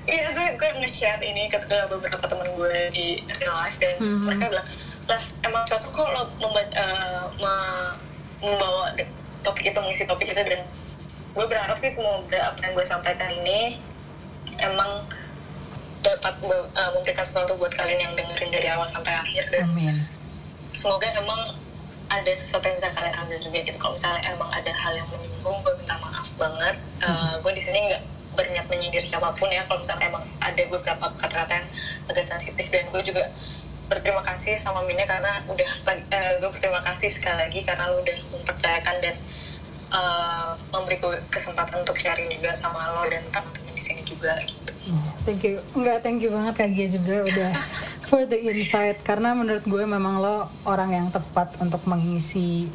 iya gue gue nge-share ini ke beberapa teman gue di real life dan Mhm. mereka bilang lah emang cocok kok lo memba- me- membawa topik itu mengisi topik itu dan gue berharap sih semoga apa yang gue sampaikan ini emang dapat eh, memberikan sesuatu buat kalian yang dengerin dari awal sampai akhir dan Amin. semoga emang ada sesuatu yang bisa kalian ambil juga gitu kalau misalnya emang ada hal yang menyinggung gue minta maaf banget Eh, gue di sini nggak berniat menyindir siapa pun ya kalau misalnya emang ada beberapa kata-kata yang agak sensitif dan gue juga berterima kasih sama Mina karena udah eh, gue berterima kasih sekali lagi karena lu udah mempercayakan dan eh, memberi gue kesempatan untuk sharing juga sama lo dan teman-teman di sini juga gitu Thank you. Enggak, thank you banget Kak Gia juga udah for the insight. Karena menurut gue memang lo orang yang tepat untuk mengisi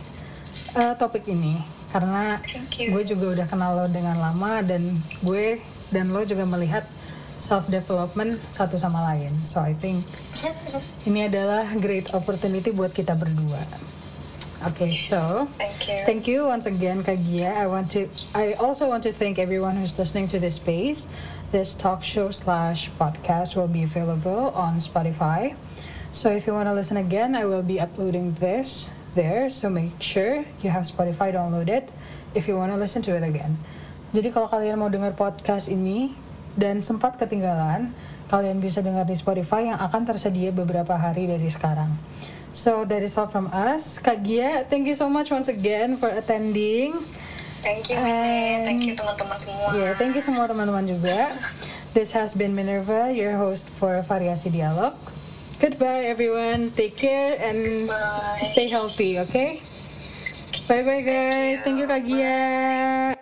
uh, topik ini. Karena gue juga udah kenal lo dengan lama dan gue dan lo juga melihat self development satu sama lain. So I think ini adalah great opportunity buat kita berdua. Okay, so thank you Thank you once again, Kagia. I want to. I also want to thank everyone who's listening to this space. This talk show slash podcast will be available on Spotify. So if you want to listen again, I will be uploading this there. So make sure you have Spotify, download it. If you want to listen to it again. Jadi kalau kalian mau dengar podcast ini dan sempat ketinggalan, kalian bisa dengar di Spotify yang akan tersedia beberapa hari dari sekarang. So that is all from us. Kagia, thank you so much once again for attending. thank you Mina thank you teman-teman semua Yeah, thank you semua teman-teman juga. This has been Minerva, your host for Variasi Dialog. Goodbye everyone. Take care and Bye. stay healthy, okay? Bye bye guys. Thank you Kagia.